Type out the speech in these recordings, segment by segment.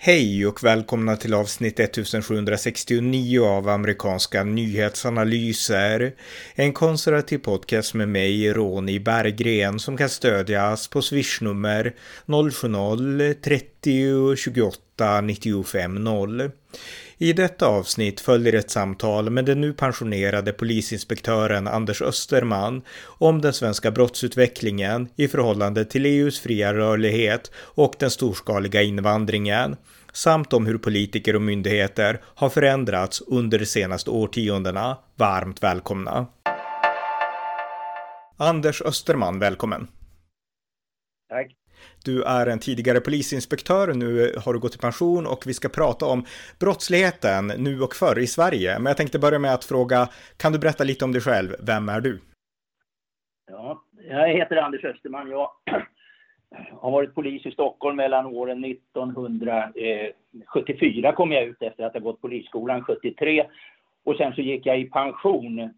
Hej och välkomna till avsnitt 1769 av amerikanska nyhetsanalyser. En konservativ podcast med mig, Ronny Berggren, som kan stödjas på swishnummer 070-30 28 95 0. I detta avsnitt följer ett samtal med den nu pensionerade polisinspektören Anders Österman om den svenska brottsutvecklingen i förhållande till EUs fria rörlighet och den storskaliga invandringen samt om hur politiker och myndigheter har förändrats under de senaste årtiondena. Varmt välkomna! Anders Österman, välkommen! Tack! Du är en tidigare polisinspektör, nu har du gått i pension och vi ska prata om brottsligheten nu och förr i Sverige. Men jag tänkte börja med att fråga, kan du berätta lite om dig själv? Vem är du? Ja, jag heter Anders Österman. Jag har varit polis i Stockholm mellan åren 1974 kom jag ut efter att ha gått polisskolan 73 och sen så gick jag i pension eh,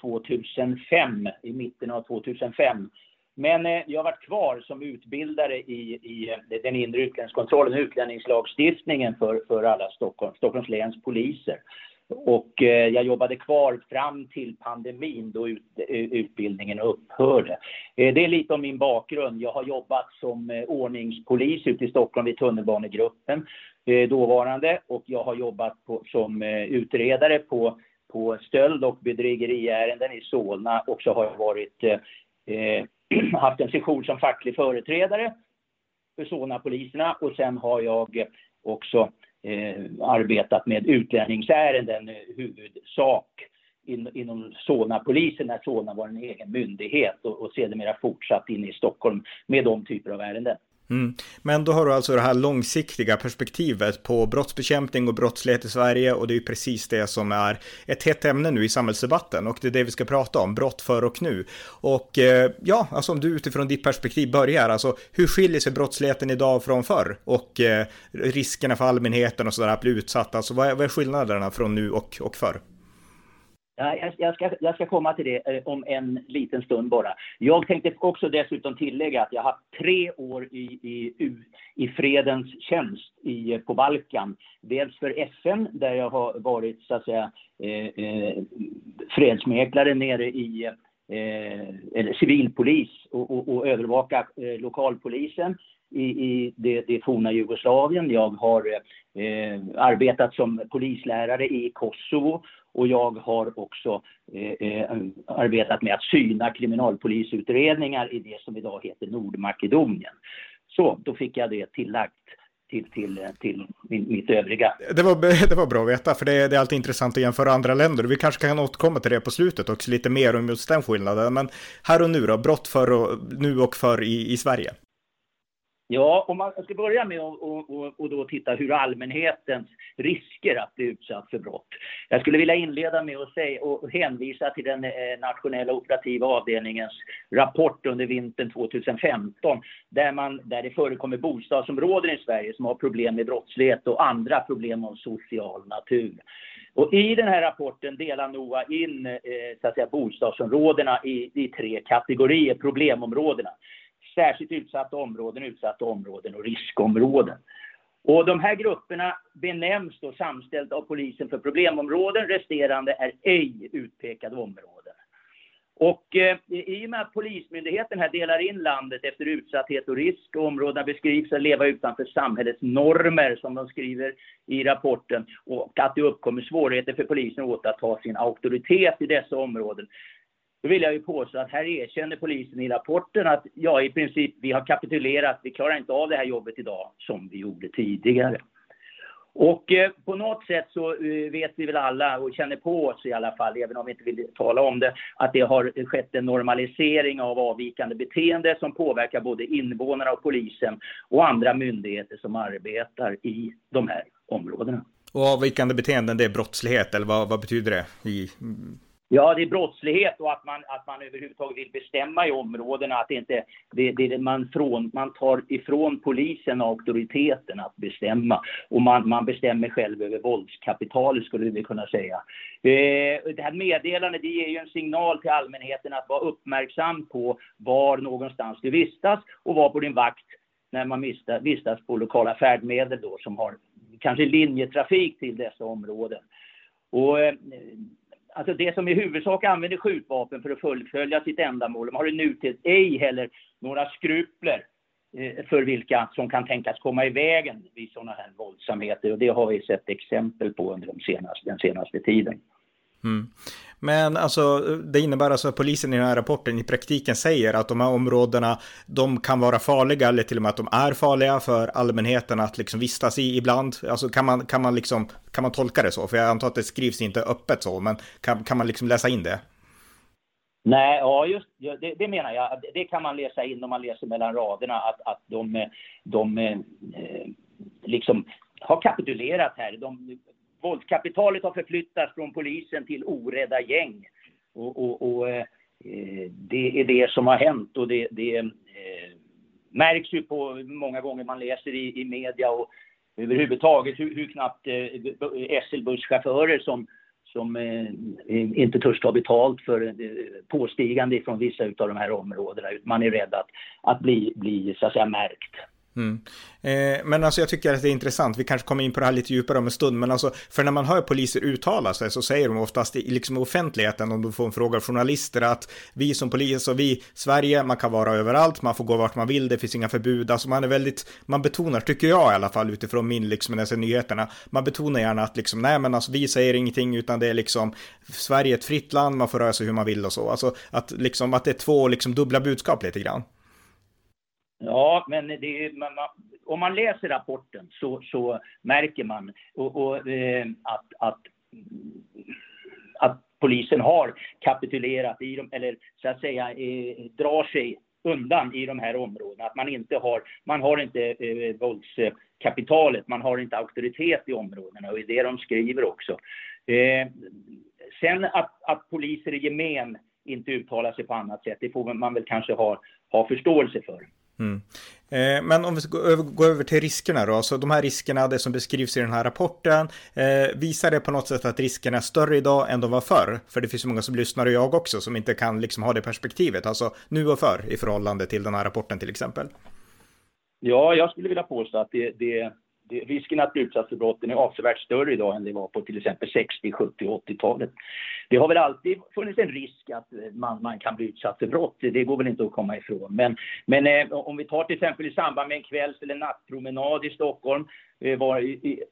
2005, i mitten av 2005. Men eh, jag har varit kvar som utbildare i, i eh, den inre utlänningskontrollen, utlänningslagstiftningen för, för alla Stockholm, Stockholms läns poliser. Och eh, jag jobbade kvar fram till pandemin då eh, utbildningen upphörde. Eh, det är lite om min bakgrund. Jag har jobbat som ordningspolis ute i Stockholm vid tunnelbanegruppen dåvarande och jag har jobbat på, som utredare på, på stöld och bedrägeriärenden i Solna och så har jag varit eh, haft en session som facklig företrädare för Solna-poliserna och sen har jag också Eh, arbetat med utlänningsärenden eh, huvudsak in, inom Solna-polisen när Solna var en egen myndighet och, och sedermera fortsatt in i Stockholm med de typer av ärenden. Mm. Men då har du alltså det här långsiktiga perspektivet på brottsbekämpning och brottslighet i Sverige och det är ju precis det som är ett hett ämne nu i samhällsdebatten och det är det vi ska prata om, brott för och nu. Och eh, ja, alltså om du utifrån ditt perspektiv börjar, alltså hur skiljer sig brottsligheten idag från förr och eh, riskerna för allmänheten och sådär att bli utsatta, alltså vad är, vad är skillnaderna från nu och, och förr? Ja, jag, ska, jag ska komma till det eh, om en liten stund bara. Jag tänkte också dessutom tillägga att jag har haft tre år i, i, i fredens tjänst i, eh, på Balkan. Dels för FN, där jag har varit så att säga eh, eh, fredsmäklare nere i eh, eller civilpolis och, och, och övervaka eh, lokalpolisen i, i det, det forna Jugoslavien. Jag har eh, arbetat som polislärare i Kosovo och jag har också eh, eh, arbetat med att syna kriminalpolisutredningar i det som idag heter Nordmakedonien. Så då fick jag det tillagt till, till, eh, till mitt övriga. Det var, det var bra att veta, för det är, det är alltid intressant att jämföra andra länder. Vi kanske kan återkomma till det på slutet också, lite mer om just den skillnaden. Men här och nu då, brott för och, nu och för i, i Sverige? Ja, om man ska börja med att och, och, och då titta hur allmänhetens risker att bli utsatt för brott. Jag skulle vilja inleda med att säga, och hänvisa till den eh, nationella operativa avdelningens rapport under vintern 2015 där, man, där det förekommer bostadsområden i Sverige som har problem med brottslighet och andra problem av social natur. Och I den här rapporten delar NOA in eh, så att säga, bostadsområdena i, i tre kategorier, problemområdena särskilt utsatta områden, utsatta områden och riskområden. Och de här grupperna benämns då samställt av polisen för problemområden, resterande är ej utpekade områden. Och eh, i och med att Polismyndigheten här delar in landet efter utsatthet och risk, och områdena beskrivs att leva utanför samhällets normer, som de skriver i rapporten, och att det uppkommer svårigheter för polisen att återta sin auktoritet i dessa områden, då vill jag ju påstå att här erkänner polisen i rapporten att ja, i princip, vi har kapitulerat, vi klarar inte av det här jobbet idag som vi gjorde tidigare. Och eh, på något sätt så eh, vet vi väl alla och känner på oss i alla fall, även om vi inte vill tala om det, att det har skett en normalisering av avvikande beteende som påverkar både invånarna och polisen och andra myndigheter som arbetar i de här områdena. Och avvikande beteenden, det är brottslighet, eller vad, vad betyder det? I Ja, det är brottslighet och att man, att man överhuvudtaget vill bestämma i områdena. Att det inte, det, det, man, från, man tar ifrån polisen auktoriteten att bestämma. Och man, man bestämmer själv över våldskapitalet skulle vi kunna säga. Eh, det här meddelandet det ger ju en signal till allmänheten att vara uppmärksam på var någonstans du vistas och vara på din vakt när man vistas, vistas på lokala färdmedel då som har kanske linjetrafik till dessa områden. Och eh, alltså det som i huvudsak använder skjutvapen för att fullfölja sitt ändamål, de har i nutid ej heller några skrupler eh, för vilka som kan tänkas komma i vägen vid sådana här våldsamheter. Och det har vi sett exempel på under de senaste, den senaste tiden. Mm. Men alltså, det innebär alltså att polisen i den här rapporten i praktiken säger att de här områdena, de kan vara farliga eller till och med att de är farliga för allmänheten att liksom vistas i ibland. Alltså kan man, kan man liksom, kan man tolka det så? För jag antar att det skrivs inte öppet så, men kan, kan man liksom läsa in det? Nej, ja just det, det menar jag. Det kan man läsa in om man läser mellan raderna att, att de, de eh, liksom har kapitulerat här. De våldskapitalet har förflyttats från polisen till orädda gäng. Och, och, och eh, det är det som har hänt och det, det eh, märks ju på många gånger man läser i, i media och överhuvudtaget hur, hur knappt eh, SL-busschaufförer som, som eh, inte törs ta betalt för eh, påstigande från vissa av de här områdena. Man är rädd att, att bli, bli så att säga märkt. Mm. Eh, men alltså jag tycker att det är intressant, vi kanske kommer in på det här lite djupare om en stund, men alltså för när man hör poliser uttala sig så säger de oftast i liksom offentligheten om du får en fråga av journalister att vi som polis och vi, Sverige, man kan vara överallt, man får gå vart man vill, det finns inga förbud, alltså man är väldigt, man betonar, tycker jag i alla fall utifrån min liksom när jag ser nyheterna, man betonar gärna att liksom nej men alltså vi säger ingenting utan det är liksom Sverige är ett fritt land, man får röra sig hur man vill och så, alltså att liksom att det är två liksom dubbla budskap lite grann. Ja, men är, man, man, om man läser rapporten så, så märker man och, och, eh, att, att, att polisen har kapitulerat i dem, eller så att säga eh, drar sig undan i de här områdena. Att man inte har, man har inte eh, våldskapitalet, man har inte auktoritet i områdena och det är det de skriver också. Eh, sen att, att poliser i gemen inte uttalar sig på annat sätt, det får man väl kanske ha, ha förståelse för. Mm. Eh, men om vi ska gå över, gå över till riskerna då, så de här riskerna, det som beskrivs i den här rapporten, eh, visar det på något sätt att riskerna är större idag än de var förr? För det finns ju många som lyssnar och jag också som inte kan liksom ha det perspektivet, alltså nu och förr i förhållande till den här rapporten till exempel. Ja, jag skulle vilja påstå att det, det risken att bli utsatt för brotten är avsevärt större idag än det var på till exempel 60, 70 och 80-talet. Det har väl alltid funnits en risk att eh, man, man kan bli utsatt för brott, det går väl inte att komma ifrån. Men, men eh, om vi tar till exempel i samband med en kvälls eller nattpromenad i Stockholm eh, var i, i,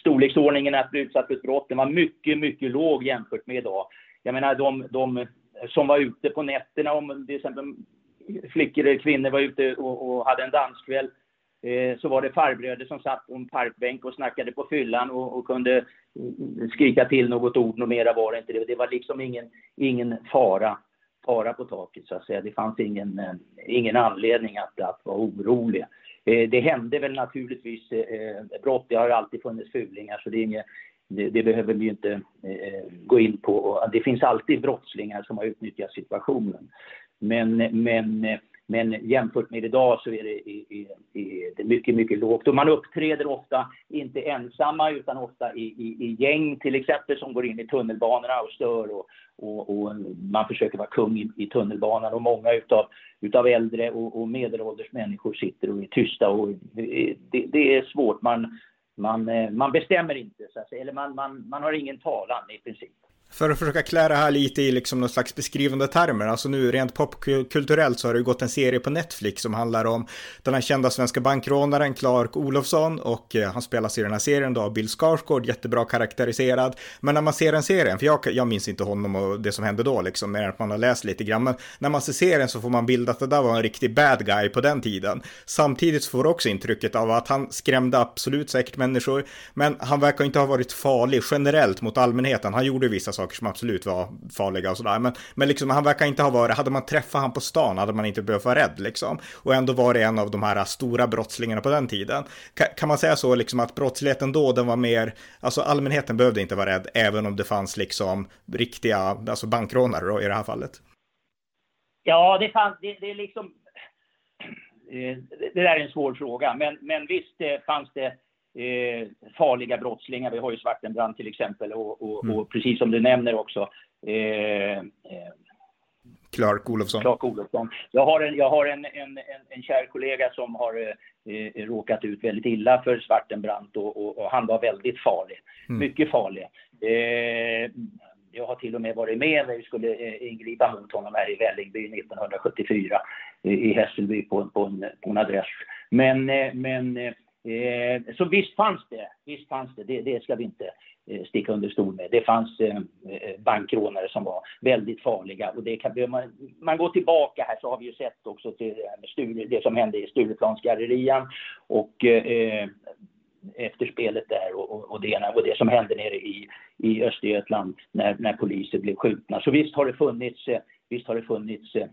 storleksordningen att bli utsatt för ett brott den var mycket, mycket låg jämfört med idag. Jag menar de, de som var ute på nätterna, om till exempel flickor eller kvinnor var ute och, och hade en danskväll Eh, så var det farbröder som satt på en parkbänk och snackade på fyllan och, och kunde skrika till något ord, något mera var det inte. Det, det var liksom ingen, ingen fara, fara på taket så att säga. Det fanns ingen, eh, ingen anledning att, att vara orolig. Eh, det hände väl naturligtvis brott, det har alltid funnits fulingar så det är inget det, det, behöver vi inte gå in på. Det finns alltid brottslingar som har utnyttjat situationen. Men, men men jämfört med idag så är det, är, är det mycket, mycket lågt. Och man uppträder ofta inte ensamma utan ofta i, i, i gäng till exempel som går in i tunnelbanorna och stör och, och, och man försöker vara kung i, i tunnelbanan och många utav, utav äldre och, och medelålders människor sitter och är tysta och det, det är svårt. Man, man, eh, man bestämmer inte, så att säga. eller man, man, man har ingen talan i princip. För att försöka klä det här lite i liksom någon slags beskrivande termer, alltså nu rent popkulturellt så har det gått en serie på Netflix som handlar om den här kända svenska bankrånaren Clark Olofsson och eh, han spelas i den här serien då av Bill Skarsgård, jättebra karaktäriserad. Men när man ser den serien, för jag, jag minns inte honom och det som hände då liksom, mer än att man har läst lite grann, men när man ser serien så får man bild att det där var en riktig bad guy på den tiden. Samtidigt så får du också intrycket av att han skrämde absolut säkert människor, men han verkar inte ha varit farlig generellt mot allmänheten. Han gjorde vissa saker som absolut var farliga och sådär. Men, men liksom, han verkar inte ha varit, hade man träffat han på stan hade man inte behövt vara rädd liksom. Och ändå var det en av de här stora brottslingarna på den tiden. Kan, kan man säga så liksom att brottsligheten då, den var mer, alltså allmänheten behövde inte vara rädd, även om det fanns liksom riktiga, alltså bankrånare då, i det här fallet? Ja, det fanns, det, det är liksom, eh, det där är en svår fråga, men, men visst det fanns det eh, farliga brottslingar. Vi har ju Svartenbrand till exempel och, och, mm. och precis som du nämner också eh, eh Clark Olofsson. Clark Olofsson. Jag har en, jag har en, en, en, en kär kollega som har eh, råkat ut väldigt illa för Svartenbrandt och, och, och han var väldigt farlig. Mm. Mycket farlig. Eh, jag har till och med varit med när vi skulle eh, ingripa mot honom här i Vällingby 1974 i Hässelby på, på, en, på en adress. Men, eh, men eh, så visst fanns det, visst fanns det, det, det ska vi inte eh, sticka under stol med. Det fanns eh, eh, bankrånare som var väldigt farliga och det kan, man, man går tillbaka här så har vi ju sett också till det, det som hände i Stureplansgallerian och eh, efterspelet där och, och, och, det, och det som hände nere i, i Östergötland när, när poliser blev skjutna. Så visst har det funnits, visst har det funnits eh,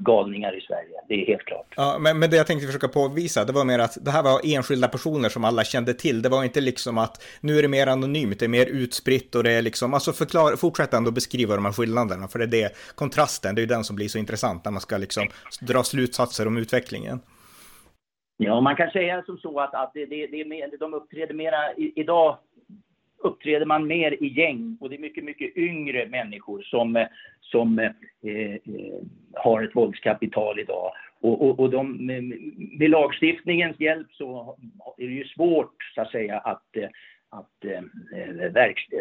galningar i Sverige, det är helt klart. Ja, men, men det jag tänkte försöka påvisa, det var mer att det här var enskilda personer som alla kände till. Det var inte liksom att nu är det mer anonymt, det är mer utspritt och det är liksom, alltså förklara, fortsätt ändå beskriva de här skillnaderna, för det är det, kontrasten, det är ju den som blir så intressant när man ska liksom dra slutsatser om utvecklingen. Ja, man kan säga som så att, att det, det, det de uppträder mera, i, idag uppträder man mer i gäng och det är mycket, mycket yngre människor som, eh, som eh, eh, har ett våldskapital idag. Och, och, och de, med, med lagstiftningens hjälp så är det ju svårt så att säga att, eh, att, eh,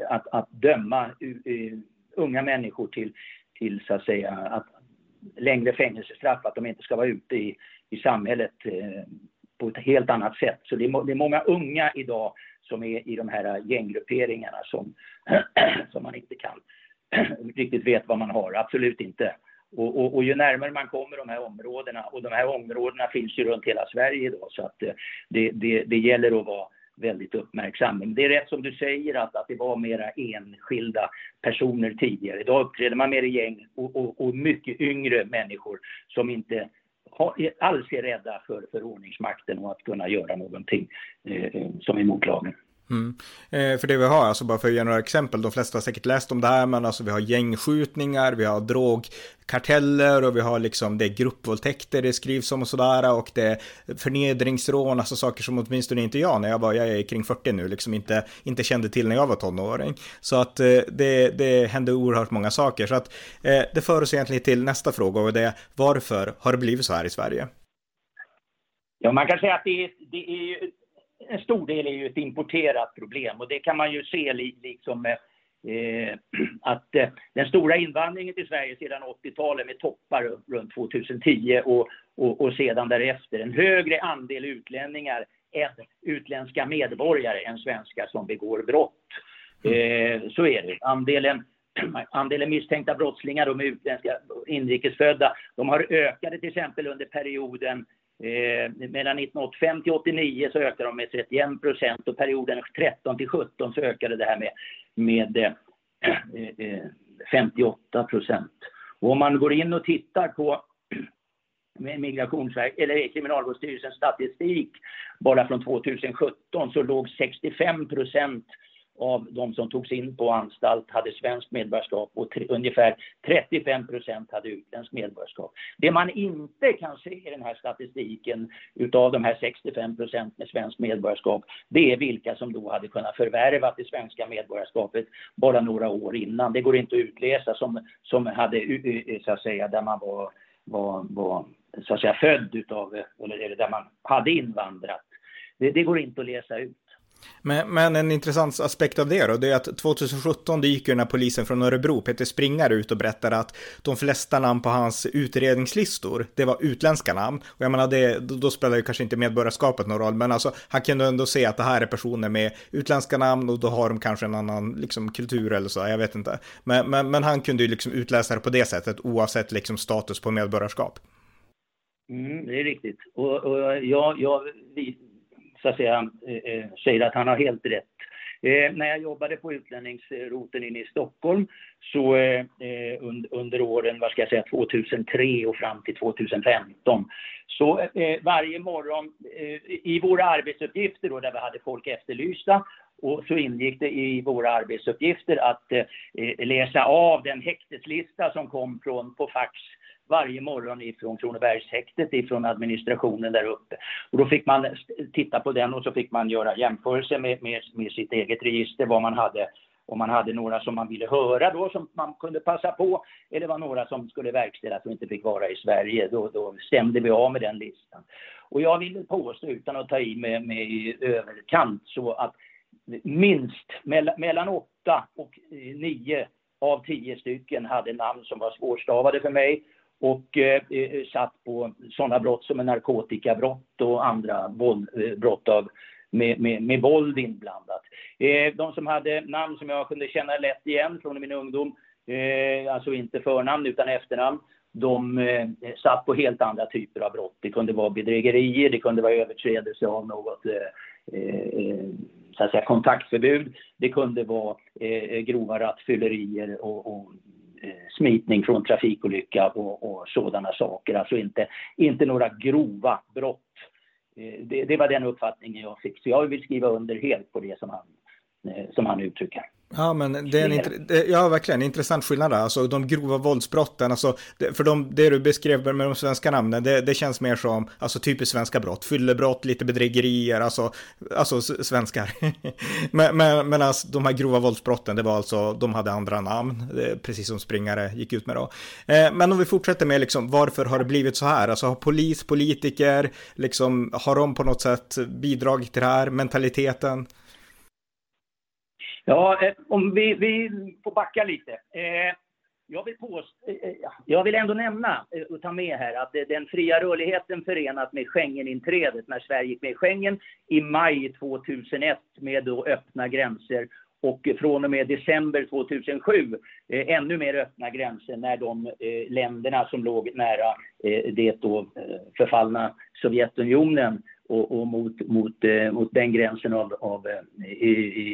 att, att, att döma unga människor till, till så att säga att längre fängelsestraff, att de inte ska vara ute i, i samhället eh, på ett helt annat sätt. Så det är, det är många unga idag som är i de här gänggrupperingarna som, som man inte kan riktigt vet vad man har. Absolut inte. Och, och, och, ju närmare man kommer de här områdena, och de här områdena finns ju runt hela Sverige då, så att eh, det, det, det gäller att vara väldigt uppmärksam. Men det är rätt som du säger att, att det var mera enskilda personer tidigare. Idag uppträder man mer i gäng och, och, och mycket yngre människor som inte alls är rädda för, för ordningsmakten och att kunna göra någonting eh, som är mot lagen. Mm. Eh, för det vi har, alltså bara för att ge några exempel, de flesta har säkert läst om det här, men alltså vi har gängskjutningar, vi har drogkarteller och vi har liksom det är gruppvåldtäkter det skrivs om och sådär och det är förnedringsrån, alltså saker som åtminstone inte jag när jag var, jag är kring 40 nu, liksom inte, inte kände till när jag var tonåring. Så att eh, det, det hände oerhört många saker. Så att eh, det för oss egentligen till nästa fråga och det är varför har det blivit så här i Sverige? Ja, man kan säga att det är, det är en stor del är ju ett importerat problem och det kan man ju se liksom eh, eh, att eh, den stora invandringen till Sverige sedan 80-talet med toppar runt 2010 och, och, och sedan därefter, en högre andel utlänningar än utländska medborgare än svenskar som begår brott. Eh, så är det. Andelen, andelen misstänkta brottslingar, de utländska inrikesfödda, de har ökat till exempel under perioden Eh, mellan 1985 till 89 så ökade de med 31 procent och perioden 13 till 17 så ökade det här med, med eh, eh, eh 58 procent. Och om man går in och tittar på Migrationsverk, eller Kriminalvårdsstyrelsens statistik bara från 2017 så låg 65 procent av de som togs in på anstalt hade svenskt medborgarskap och ungefär 35 procent hade utländskt medborgarskap. Det man inte kan se i den här statistiken utav de här 65 procent med svenskt medborgarskap, det är vilka som då hade kunnat förvärva det svenska medborgarskapet bara några år innan. Det går inte att utläsa som, som hade, så att säga, där man var, var, var så att säga född utav, eller där man hade invandrat. Det, det går inte att läsa ut. Men, men, en intressant aspekt av det då, det är att 2017 det gick ju den här polisen från Örebro, Peter Springare, ut och berättade att de flesta namn på hans utredningslistor, det var utländska namn. Och jag menar, det, då, spelar ju kanske inte medborgarskapet någon roll, men alltså han kunde ändå se att det här är personer med utländska namn och då har de kanske en annan liksom, kultur eller så, jag vet inte. Men, men, men han kunde ju liksom utläsa det på det sättet, oavsett liksom status på medborgarskap. Mm, det är riktigt. Och, och jag, jag, så att säga, eh, eh, säger att han har helt rätt. Eh, när jag jobbade på utlänningsroten inne i Stockholm så eh, eh under, under åren, vad ska jag säga, 2003 och fram till 2015 så eh, varje morgon i våra arbetsuppgifter då där vi hade folk efterlysta och så ingick det i våra arbetsuppgifter att läsa av den häkteslista som kom från, på fax varje morgon ifrån Kronobergshäktet, ifrån administrationen där uppe. Och då fick man titta på den och så fick man göra jämförelser med, med, med sitt eget register, vad man hade om man hade några som man ville höra då som man kunde passa på eller var några som skulle verkställas och inte fick vara i Sverige. Då, då stämde vi av med den listan. Och jag vill påstå, utan att ta i med, med i överkant, så att minst mellan åtta och eh, nio av tio stycken hade namn som var svårstavade för mig och eh, eh, satt på sådana brott som narkotikabrott och andra våld, eh, brott av, med, med, med våld inblandat. Eh, de som hade namn som jag kunde känna lätt igen från min ungdom, eh, alltså inte förnamn utan efternamn, de eh, satt på helt andra typer av brott. Det kunde vara bedrägerier, det kunde vara överträdelse av något eh, eh så att säga, kontaktförbud. Det kunde vara eh, eh grova rattfyllerier och, och Eh, smitning från trafikolycka och, och, sådana saker. Alltså inte, inte några grova brott. Eh, det, det, var den uppfattningen jag fick. Så jag vill skriva under helt på det som han, eh, som han uttrycker. Ja, men det är en det, ja, verkligen intressant skillnad där. Alltså de grova våldsbrotten, alltså, det, för de, det du beskrev med de svenska namnen, det, det känns mer som alltså, typiskt svenska brott. Fyllebrott, lite bedrägerier, alltså, alltså svenskar. men, men, men alltså, de här grova våldsbrotten, det var alltså, de hade andra namn, precis som springare gick ut med då. Eh, men om vi fortsätter med liksom, varför har det blivit så här? Alltså har polis, politiker, liksom, har de på något sätt bidragit till det här, mentaliteten? Ja, eh, om vi, vi får backa lite. Eh, jag vill, påst eh, eh jag vill ändå nämna eh, och ta med här att den fria rörligheten förenat med Schengeninträdet när Sverige gick med i Schengen i maj 2001 med då öppna gränser och från och med december 2007 eh, ännu mer öppna gränser när de eh, länderna som låg nära eh, det då eh, förfallna Sovjetunionen och, och mot, mot, eh, mot den gränsen av, av eh, i,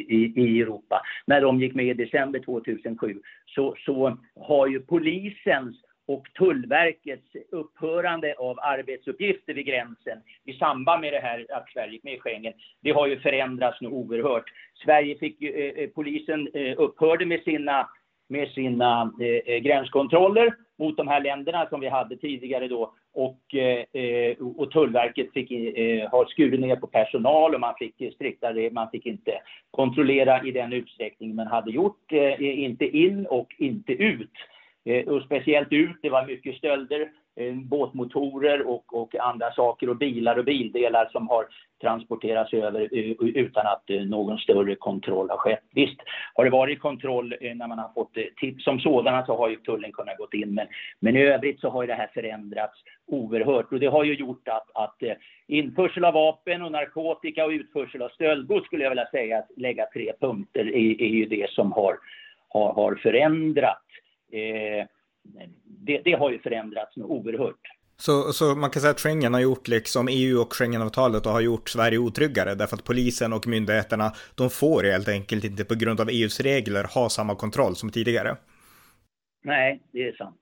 i, i, Europa. När de gick med i december 2007 så, så har ju polisens och Tullverkets upphörande av arbetsuppgifter vid gränsen i samband med det här att Sverige gick med i Schengen, det har ju förändrats nu oerhört. Sverige fick ju, eh, eh polisen eh, upphörde med sina, med sina eh, eh gränskontroller mot de här länderna som vi hade tidigare då. Och, eh, och Tullverket fick eh, ha skurit ner på personal och man fick striktare, man fick inte kontrollera i den utsträckning man hade gjort, eh, inte in och inte ut. Eh, och speciellt ut, det var mycket stölder, Eh, båtmotorer och, och, andra saker och bilar och bildelar som har transporterats över utan att eh, någon större kontroll har skett. Visst har det varit kontroll eh, när man har fått tips. Som sådana så har ju tullen kunnat gått in men, men i övrigt så har det här förändrats oerhört. Och det har ju gjort att, att införsel av vapen och narkotika och utförsel av stöldgods skulle jag vilja säga att lägga tre punkter är, är ju det som har, har, har förändrat Eh, det, det, har ju förändrats oerhört. Så, så man kan säga att Schengen har gjort liksom EU och Schengenavtalet och har gjort Sverige otryggare därför att polisen och myndigheterna de får helt enkelt inte på grund av EUs regler ha samma kontroll som tidigare. Nej, det är sant.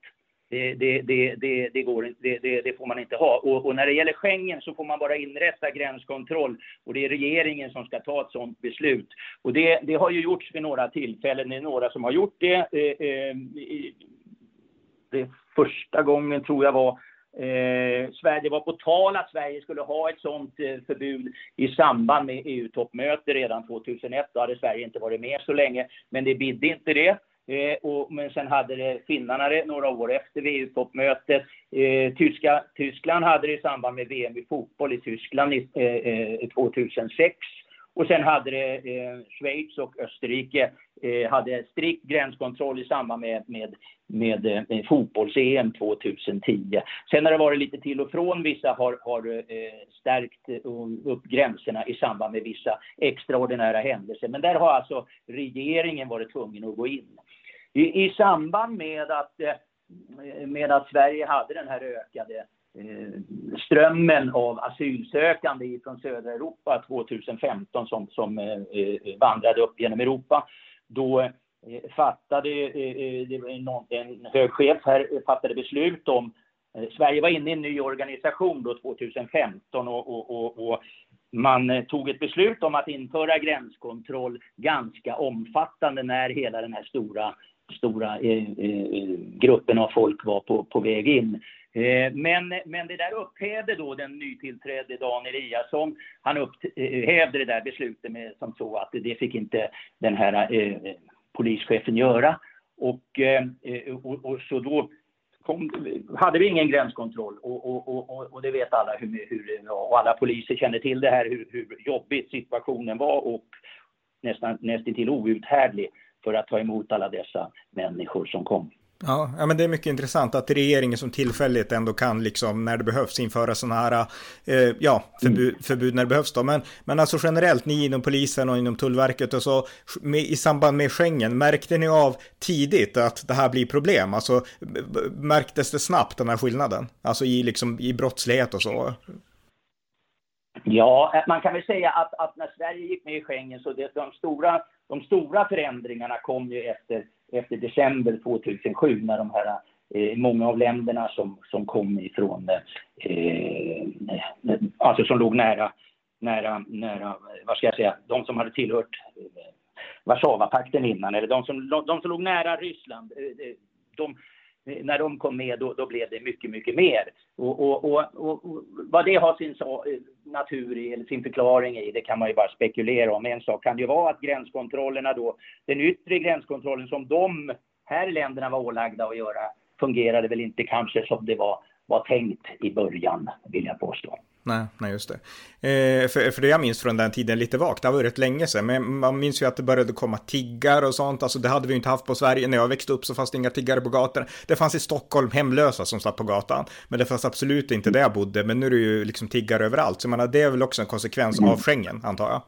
Det, det, det, det, går, det, det, får man inte ha. Och, och, när det gäller Schengen så får man bara inrätta gränskontroll och det är regeringen som ska ta ett sådant beslut. Och det, det har ju gjorts vid några tillfällen, det är några som har gjort det. Eh, eh, det första gången tror jag var eh, Sverige, det var på tal att Sverige skulle ha ett sådant eh, förbud i samband med EU-toppmöte redan 2001. Då hade Sverige inte varit med så länge, men det bidde inte det. Eh, och, men sen hade det finnarna det några år efter EU-toppmötet. Eh, Tyska, Tyskland hade det i samband med VM i fotboll i Tyskland i, eh, eh 2006. Och sen hade det eh, Schweiz och Österrike eh, hade strikt gränskontroll i samband med, med, med, eh, med fotbolls-EM 2010. Sen har det varit lite till och från. Vissa har, har eh, stärkt eh, upp gränserna i samband med vissa extraordinära händelser. Men där har alltså regeringen varit tvungen att gå in. I, i samband med att, eh, med att Sverige hade den här ökade eh, Eh, strömmen av asylsökande från södra Europa 2015 som, som eh, eh, vandrade upp genom Europa. Då fattade en hög chef här fattade beslut om Sverige var inne i en ny organisation då 2015 och, och, och, och man tog ett beslut om att införa gränskontroll ganska omfattande när hela den här stora stora gruppen av folk var på, på väg in. Eh, men, men det där upphävde då den nytillträdde Dan Eliasson. Han upphävde eh, det där beslutet med, som så att det fick inte den här eh, polischefen göra. Och, eh, och, och så då kom, hade vi ingen gränskontroll och, och, och, och det vet alla hur, hur, och alla poliser känner till det här hur, hur jobbigt situationen var och nästan nästintill outhärdlig för att ta emot alla dessa människor som kom. Ja, ja, men det är mycket intressant att regeringen som tillfälligt ändå kan liksom när det behövs införa sådana här eh, ja, förbud, mm. förbud, när det behövs då. Men, men alltså generellt, ni inom polisen och inom Tullverket och så med, i samband med Schengen, märkte ni av tidigt att det här blir problem? Alltså märktes det snabbt den här skillnaden? Alltså i, liksom, i brottslighet och så? Ja, man kan väl säga att, att när Sverige gick med i Schengen så det, de, stora, de stora förändringarna kom ju efter efter december 2007 när de här eh, många av länderna som, som kom ifrån, eh, alltså som låg nära, nära, nära, vad ska jag säga, de som hade tillhört eh, Warszawapakten innan, eller de som, de som låg nära Ryssland, eh, de, när de kom med då, då, blev det mycket, mycket mer. Och, och, och, och, vad det har sin natur i, eller sin förklaring i, det kan man ju bara spekulera om. En sak kan ju vara att gränskontrollerna då, den yttre gränskontrollen som de här länderna var ålagda att göra, fungerade väl inte kanske som det var, var tänkt i början, vill jag påstå. Nej, nej just det. Eh, för, för det jag minns från den tiden lite vagt, det har varit länge sedan, men man minns ju att det började komma tiggar och sånt, alltså det hade vi inte haft på Sverige. När jag växte upp så fanns det inga tiggare på gatorna. Det fanns i Stockholm hemlösa som satt på gatan, men det fanns absolut inte där jag bodde, men nu är det ju liksom tiggare överallt, så menar, det är väl också en konsekvens av Schengen, antar jag?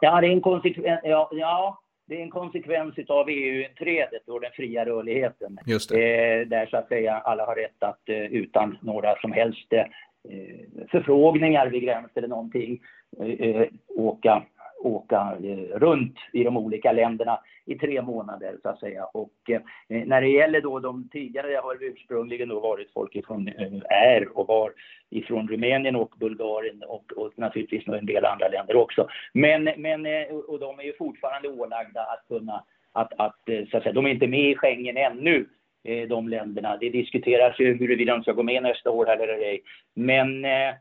Ja, det är en konsekvens, ja, ja det är en konsekvens av EU-inträdet och den fria rörligheten. Just det. Eh, där så att säga alla har rätt att eh, utan några som helst eh, Eh, förfrågningar vid gräns eller någonting eh, eh, åka, åka runt i de olika länderna i tre månader så att säga. Och eh, när det gäller då de tidigare, det har ursprungligen då varit folk ifrån, eh, är och var ifrån Rumänien och Bulgarien och, och naturligtvis en del andra länder också. Men, men eh, och de är ju fortfarande ålagda att kunna att, att, så att säga, de är inte med i Schengen ännu, Eh, de länderna. Det diskuteras ju huruvida de ska gå med nästa år eller ej. Men eh,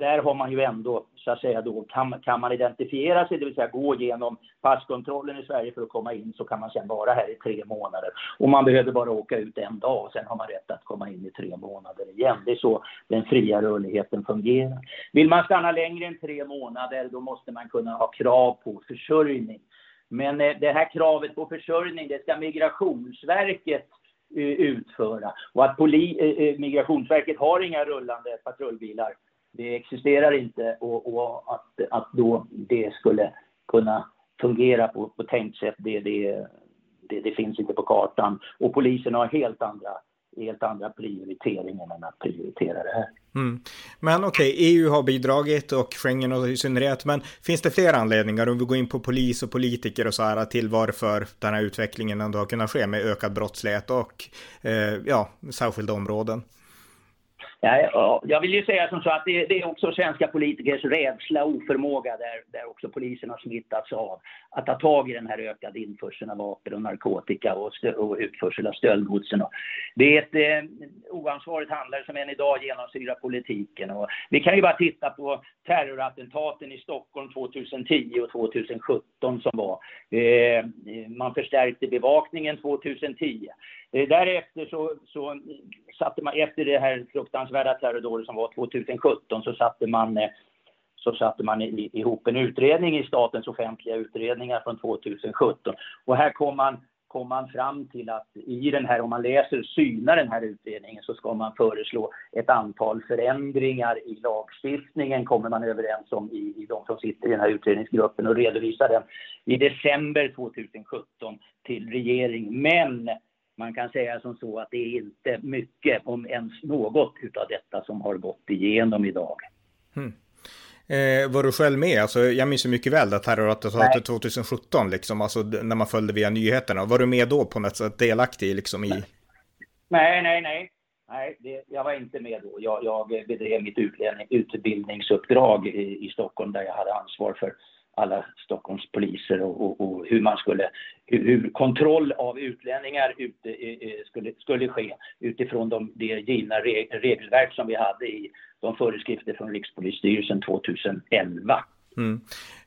där har man ju ändå, så att säga då, kan, kan man identifiera sig, det vill säga gå igenom passkontrollen i Sverige för att komma in, så kan man sedan vara här i tre månader. Och man behöver bara åka ut en dag och sen har man rätt att komma in i tre månader igen. Det är så den fria rörligheten fungerar. Vill man stanna längre än tre månader, då måste man kunna ha krav på försörjning. Men eh, det här kravet på försörjning, det ska Migrationsverket eh, utföra. Och att eh, eh, Migrationsverket har inga rullande patrullbilar, det existerar inte. Och, och att, att då det skulle kunna fungera på, på tänkt sätt, det, det, det, det finns inte på kartan. Och polisen har helt andra helt andra prioriteringar än att prioritera det här. Mm. Men okej, okay, EU har bidragit och Schengen och i synnerhet, men finns det fler anledningar om vi går in på polis och politiker och så här till varför den här utvecklingen ändå har kunnat ske med ökad brottslighet och eh, ja, särskilda områden? Ja, jag vill ju säga som så att det, det, är också svenska politikers rädsla och oförmåga där, där också polisen har smittats av att ta tag i den här ökade införseln av vapen och narkotika och, stö, och utförsel av stöldgodsen. Det är ett eh, oansvarigt handlare som än idag genomsyrar politiken. Och vi kan ju bara titta på terrorattentaten i Stockholm 2010 och 2017 som var. Eh, man förstärkte bevakningen 2010. Eh, därefter så, så satte man, efter det här fruktansvärda terrordådet som var 2017, så satte man eh, så satte man ihop en utredning i statens offentliga utredningar från 2017. Och här kom man, kom man fram till att i den här, om man läser, synar den här utredningen så ska man föreslå ett antal förändringar i lagstiftningen, kommer man överens om i, i de som sitter i den här utredningsgruppen och redovisar den i december 2017 till regeringen. Men man kan säga som så att det är inte mycket, om ens något, utav detta som har gått igenom idag. Hmm. Eh, var du själv med? Alltså, jag minns ju mycket väl det terrorattentatet 2017, liksom, alltså, när man följde via nyheterna. Var du med då på något sätt delaktig liksom, i? Nej, nej, nej. Nej, det, jag var inte med då. Jag, jag bedrev mitt utbildningsuppdrag i, i Stockholm där jag hade ansvar för alla Stockholms poliser och, och, och hur man skulle, hur, hur, kontroll av utlänningar ute, eh, eh, skulle, skulle ske utifrån de, det givna regelverk som vi hade i de föreskrifter från Rikspolisstyrelsen 2011. Mm.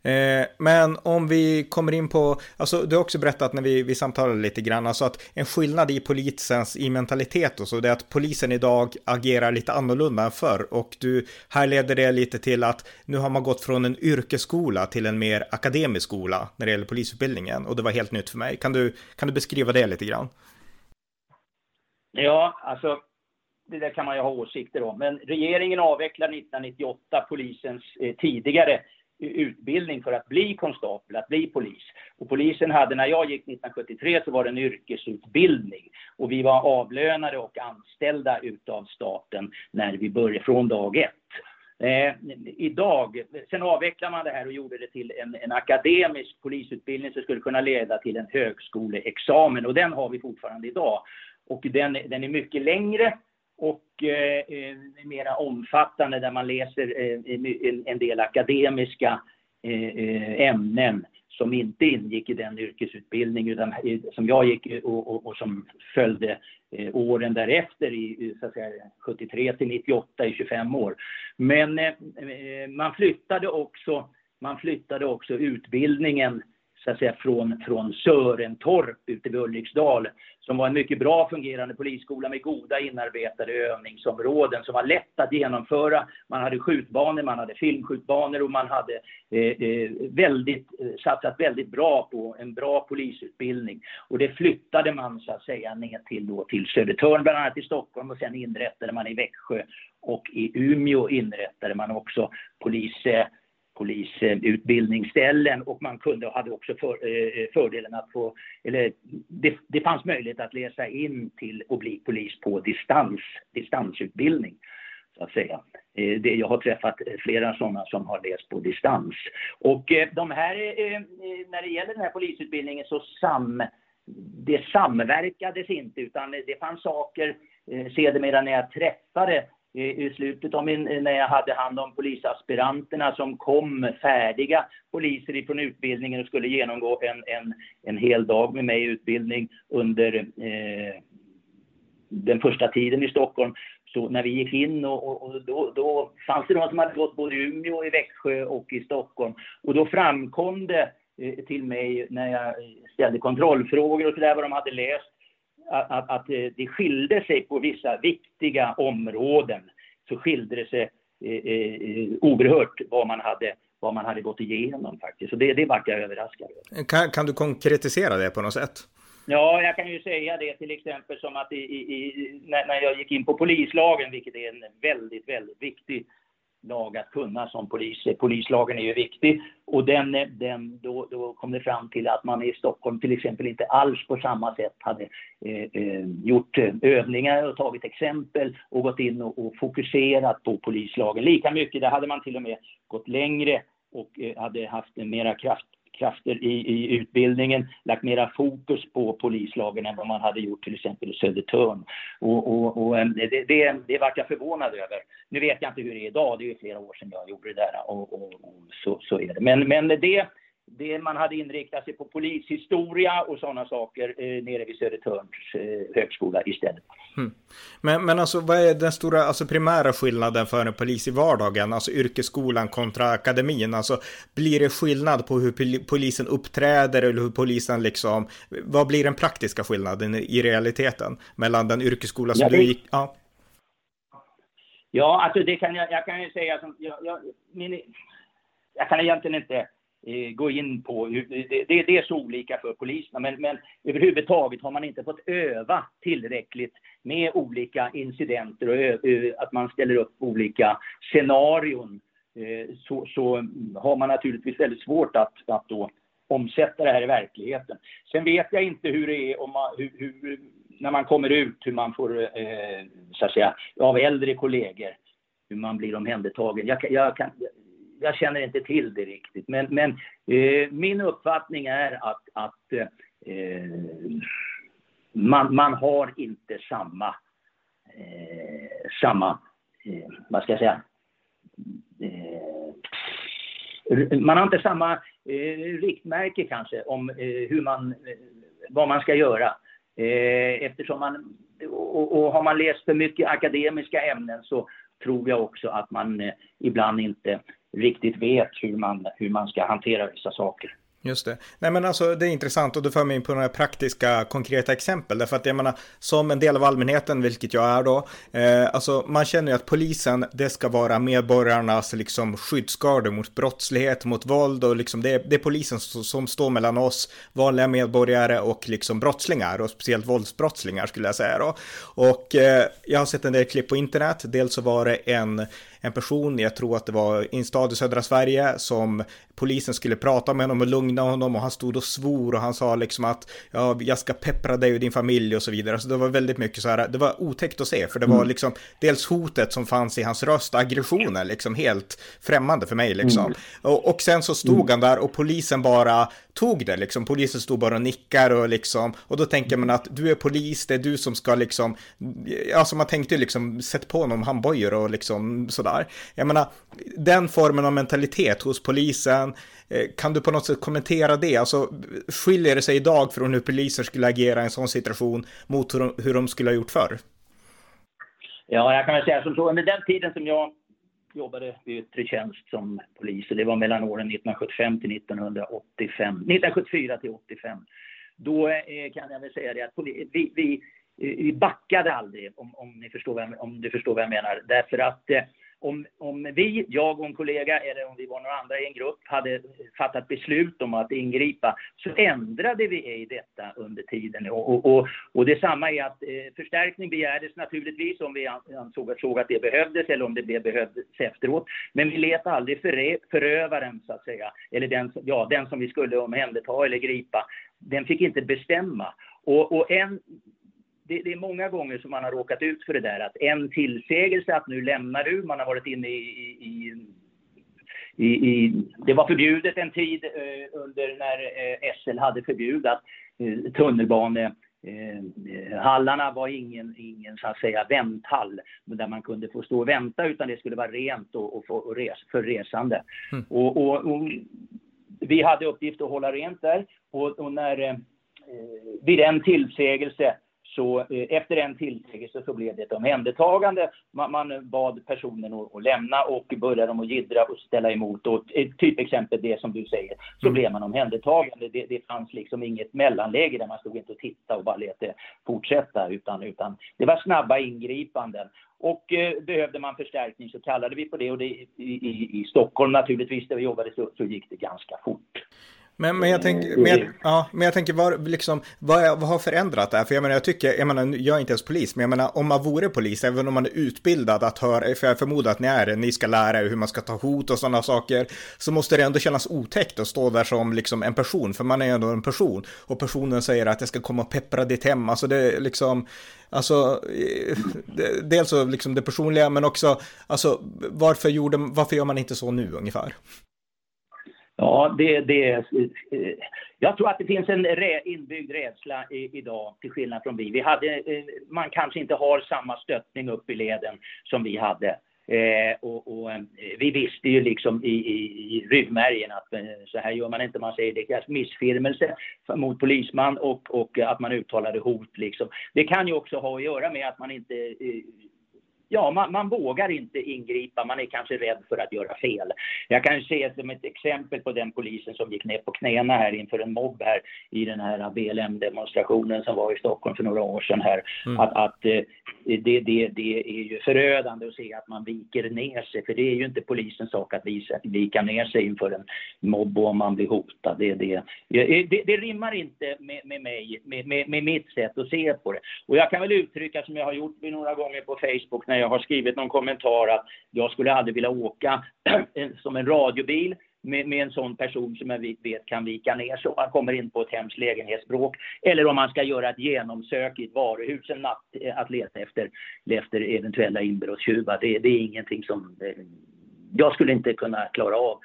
Eh, men om vi kommer in på, alltså du har också berättat när vi, vi samtalade lite grann, alltså att en skillnad i polisens i mentalitet och så, det är att polisen idag agerar lite annorlunda än förr och du härleder det lite till att nu har man gått från en yrkesskola till en mer akademisk skola när det gäller polisutbildningen och det var helt nytt för mig. Kan du, kan du beskriva det lite grann? Ja, alltså det där kan man ju ha åsikter om, men regeringen avvecklade 1998 polisens eh, tidigare utbildning för att bli konstapel, att bli polis. Och polisen hade, när jag gick 1973 så var det en yrkesutbildning. Och vi var avlönade och anställda utav staten när vi började, från dag ett. Eh, idag, sen avvecklade man det här och gjorde det till en, en, akademisk polisutbildning som skulle kunna leda till en högskoleexamen och den har vi fortfarande idag. Och den, den är mycket längre och eh, mera omfattande där man läser eh, en del akademiska eh, eh, ämnen som inte ingick i den yrkesutbildning utan, som jag gick och, och, och som följde eh, åren därefter i så att säga, 73 till 98 i 25 år. Men eh, eh, man flyttade också man flyttade också utbildningen så att säga, från, från Sörentorp ute vid Ulriksdal som var en mycket bra fungerande polisskola med goda inarbetade övningsområden som var lätt att genomföra. Man hade skjutbanor, man hade filmskjutbanor och man hade eh, eh, väldigt, eh, satsat väldigt bra på en bra polisutbildning. Och det flyttade man så att säga ner till, då, till Södertörn, bland annat i Stockholm och sen inrättade man i Växjö och i Umeå inrättade man också polis eh, polisutbildningsställen och man kunde hade också för, eh, fördelen att få, eller det, det fanns möjlighet att läsa in till att bli polis på distans, distansutbildning. Så att säga. Eh, det, jag har träffat eh, flera sådana som har läst på distans. Och eh, de här, eh, eh, när det gäller den här polisutbildningen så sam, det samverkades inte utan det fanns saker sedermera när jag träffade i slutet av min, när jag hade hand om polisaspiranterna som kom färdiga poliser ifrån utbildningen och skulle genomgå en, en, en hel dag med mig i utbildning under eh, den första tiden i Stockholm. Så när vi gick in och, och, och då, då, fanns det de som hade gått både i Umeå, i Växjö och i Stockholm. Och då framkom det eh, till mig när jag ställde kontrollfrågor och sådär vad de hade läst att, att, det skilde sig på vissa viktiga områden. Så skilde det sig eh, eh, oerhört vad man hade vad man hade gått igenom faktiskt. Och det, det vart jag överraskad över. Kan, kan du konkretisera det på något sätt? Ja, jag kan ju säga det till exempel som att i, i, när jag gick in på polislagen, vilket är en väldigt, väldigt viktig lag att kunna som polis. Polislagen är ju viktig och den, den, då, då kom det fram till att man i Stockholm till exempel inte alls på samma sätt hade eh, eh gjort eh, övningar och tagit exempel och gått in och, och, fokuserat på polislagen lika mycket. Där hade man till och med gått längre och eh, hade haft en mera kraft, krafter i, i utbildningen, lagt mera fokus på polislagen än vad man hade gjort till exempel i Södertörn. Och, och, och eh, det, det, det vart jag förvånad över. Nu vet jag inte hur det är idag, det är ju flera år sedan jag gjorde det där och, och, och så, så är det. Men, men det det man hade inriktat sig på polishistoria och sådana saker eh, nere vid Södertörns eh, högskola istället. Mm. Men, men alltså vad är den stora, alltså primära skillnaden för en polis i vardagen, alltså yrkesskolan kontra akademin? Alltså blir det skillnad på hur polisen uppträder eller hur polisen liksom, vad blir den praktiska skillnaden i realiteten mellan den yrkesskola som ja, det... du gick, ja. Ja, alltså det kan jag, jag kan ju säga som, jag, jag, min, jag kan egentligen inte Eh, gå in på. Det, det, det är så olika för poliserna, men, men överhuvudtaget har man inte fått öva tillräckligt med olika incidenter och att man ställer upp olika scenarion. Eh, så, så har man naturligtvis väldigt svårt att, att då omsätta det här i verkligheten. Sen vet jag inte hur det är om man, hur, hur, när man kommer ut, hur man får, eh, så att säga, av äldre kollegor, hur man blir omhändertagen. Jag, jag, kan, jag känner inte till det riktigt. Men, men eh, min uppfattning är att, att eh, man, man har inte samma, eh, samma eh, vad ska jag säga, eh, man har inte samma eh, riktmärke kanske om eh, hur man, eh, vad man ska göra. Eh, eftersom man, och, och, har man läst för mycket akademiska ämnen så tror jag också att man ibland inte riktigt vet hur man, hur man ska hantera vissa saker. Just det. Nej men alltså det är intressant och du för mig in på några praktiska konkreta exempel. Därför att jag menar, som en del av allmänheten, vilket jag är då, eh, alltså man känner ju att polisen, det ska vara medborgarnas liksom skyddsgarde mot brottslighet, mot våld och liksom det, det är polisen som, som står mellan oss, vanliga medborgare och liksom brottslingar och speciellt våldsbrottslingar skulle jag säga då. Och eh, jag har sett en del klipp på internet, dels så var det en en person, jag tror att det var i en stad i södra Sverige, som polisen skulle prata med honom och lugna honom och han stod och svor och han sa liksom att ja, jag ska peppra dig och din familj och så vidare. Så det var väldigt mycket så här, det var otäckt att se för det var mm. liksom dels hotet som fanns i hans röst, aggressionen liksom helt främmande för mig liksom. Mm. Och, och, sen så stod mm. han där och polisen bara tog det liksom. Polisen stod bara och nickar och liksom och då tänker man att du är polis, det är du som ska liksom, alltså man tänkte liksom sätt på honom handbojor och liksom sådär. Jag menar, den formen av mentalitet hos polisen Eh, kan du på något sätt kommentera det? Alltså, skiljer det sig idag från hur poliser skulle agera i en sån situation mot hur de, hur de skulle ha gjort förr? Ja, jag kan väl säga som så. Under den tiden som jag jobbade i yttre tjänst som polis, och det var mellan åren 1975 till 1985, 1974 till 85. Då eh, kan jag väl säga det att vi, vi, vi backade aldrig, om, om, ni förstår vad, om du förstår vad jag menar. Därför att eh, om, om vi, jag och en kollega eller om vi var några andra i en grupp hade fattat beslut om att ingripa så ändrade vi i detta under tiden. Och, och, och detsamma är att eh, förstärkning begärdes naturligtvis om vi ansåg såg att det behövdes eller om det blev behövdes efteråt. Men vi lät aldrig förövaren så att säga, eller den, ja, den som vi skulle omhänderta eller gripa, den fick inte bestämma. Och, och en, det, det, är många gånger som man har råkat ut för det där att en tillsägelse att nu lämnar du, man har varit inne i, i, i, i det var förbjudet en tid eh, under när eh, SL hade förbjudit eh, tunnelbane Eh, hallarna var ingen, ingen så att säga vänthall där man kunde få stå och vänta utan det skulle vara rent och, och, för, och res, för resande. Mm. Och, och, och, vi hade uppgift att hålla rent där och, när eh, vid en tillsägelse så eh, efter en tillsägelse så blev det ett omhändertagande. Man, man bad personen att, att, lämna och började de att jiddra och ställa emot. Och ett typexempel det som du säger, så mm. blev man omhändertagande. Det, det fanns liksom inget mellanläge där man stod inte och tittade och bara lät det fortsätta utan, utan det var snabba ingripanden. Och eh, behövde man förstärkning så kallade vi på det och det, i, i, i Stockholm naturligtvis där vi jobbade så, så gick det ganska fort. Men, men, jag tänker, men, jag, ja, men jag tänker vad, liksom, vad, vad har förändrat det här? För jag menar, jag tycker, jag menar, jag är inte ens polis, men jag menar, om man vore polis, även om man är utbildad att höra, för jag förmodar att ni är det, ni ska lära er hur man ska ta hot och sådana saker, så måste det ändå kännas otäckt att stå där som liksom en person, för man är ändå en person, och personen säger att jag ska komma och peppra ditt hem, alltså det är liksom, Alltså, dels så liksom det personliga, men också, alltså, varför, gjorde, varför gör man inte så nu ungefär? Ja, det, det, eh, jag tror att det finns en inbyggd rädsla i, idag, till skillnad från vi. vi hade, eh, man kanske inte har samma stöttning upp i leden som vi hade. Eh, och, och, eh, vi visste ju liksom i, i, i ryggmärgen att så här gör man inte. Man säger det är missfirmelse mot polisman och, och att man uttalade hot. Liksom. Det kan ju också ha att göra med att man inte eh, ja, man, man, vågar inte ingripa, man är kanske rädd för att göra fel. Jag kan se som ett exempel på den polisen som gick ner på knäna här inför en mobb här i den här BLM-demonstrationen som var i Stockholm för några år sedan här. Mm. Att, att eh, det, det, det är ju förödande att se att man viker ner sig, för det är ju inte polisens sak att visa, vika ner sig inför en mobb och om man blir hotad. Det, det, det, det rimmar inte med, med mig, med, med, med mitt sätt att se på det. Och jag kan väl uttrycka som jag har gjort några gånger på Facebook när jag har skrivit någon kommentar att jag skulle aldrig vilja åka som en radiobil med, med, en sån person som jag vet kan vika ner sig om man kommer in på ett hemskt lägenhetsbråk. Eller om man ska göra ett genomsök i ett varuhus en natt eh, att leta efter, efter eventuella inbrottstjuvar. Det, det är ingenting som eh, jag skulle inte kunna klara av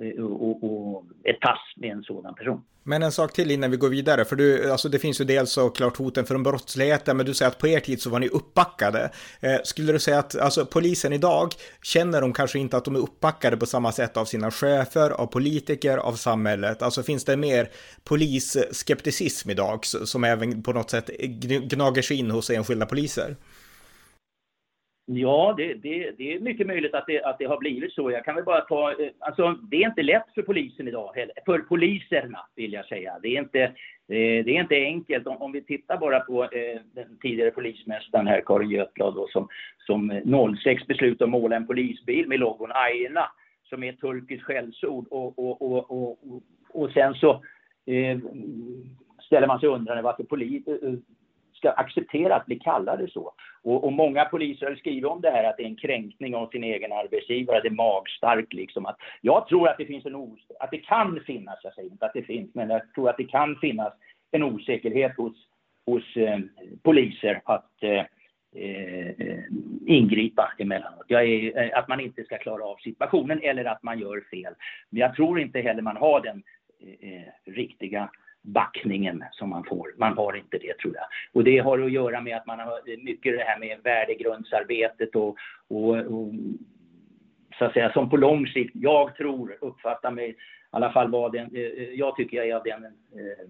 Eh, och, och, ett pass med en sådan person. Men en sak till innan vi går vidare, för du, alltså det finns ju dels såklart hoten från brottsligheten, men du säger att på er tid så var ni uppbackade. Eh, skulle du säga att alltså, polisen idag, känner de kanske inte att de är uppbackade på samma sätt av sina chefer, av politiker, av samhället? Alltså finns det mer polisskepticism idag som även på något sätt gnager sig in hos enskilda poliser? Ja, det, det, det, är mycket möjligt att det, att det har blivit så. Jag kan väl bara ta, eh, alltså det är inte lätt för polisen idag heller. För poliserna vill jag säga. Det är inte, eh, det är inte enkelt. Om, om vi tittar bara på eh, den tidigare polismästaren här, Karin Götblad, då, som, som 06 beslutade att måla en polisbil med logon Aina, som är ett turkiskt skällsord. Och, och, och, och, och, sen så eh, ställer man sig undrande varför polis, ska acceptera att bli kallade så. Och, och, många poliser har skrivit om det här att det är en kränkning av sin egen arbetsgivare, det är magstarkt liksom. Att jag tror att det finns en os att det kan finnas, jag säger inte att det finns, men jag tror att det kan finnas en osäkerhet hos, hos eh, poliser att eh, eh, ingripa emellanåt. Är, eh, att man inte ska klara av situationen eller att man gör fel. Men jag tror inte heller man har den eh, eh riktiga backningen som man får. Man har inte det tror jag. Och det har att göra med att man har mycket det här med värdegrundsarbetet och, och, och så att säga som på lång sikt, jag tror, uppfattar mig i alla fall vad den, eh, jag tycker jag är av den eh,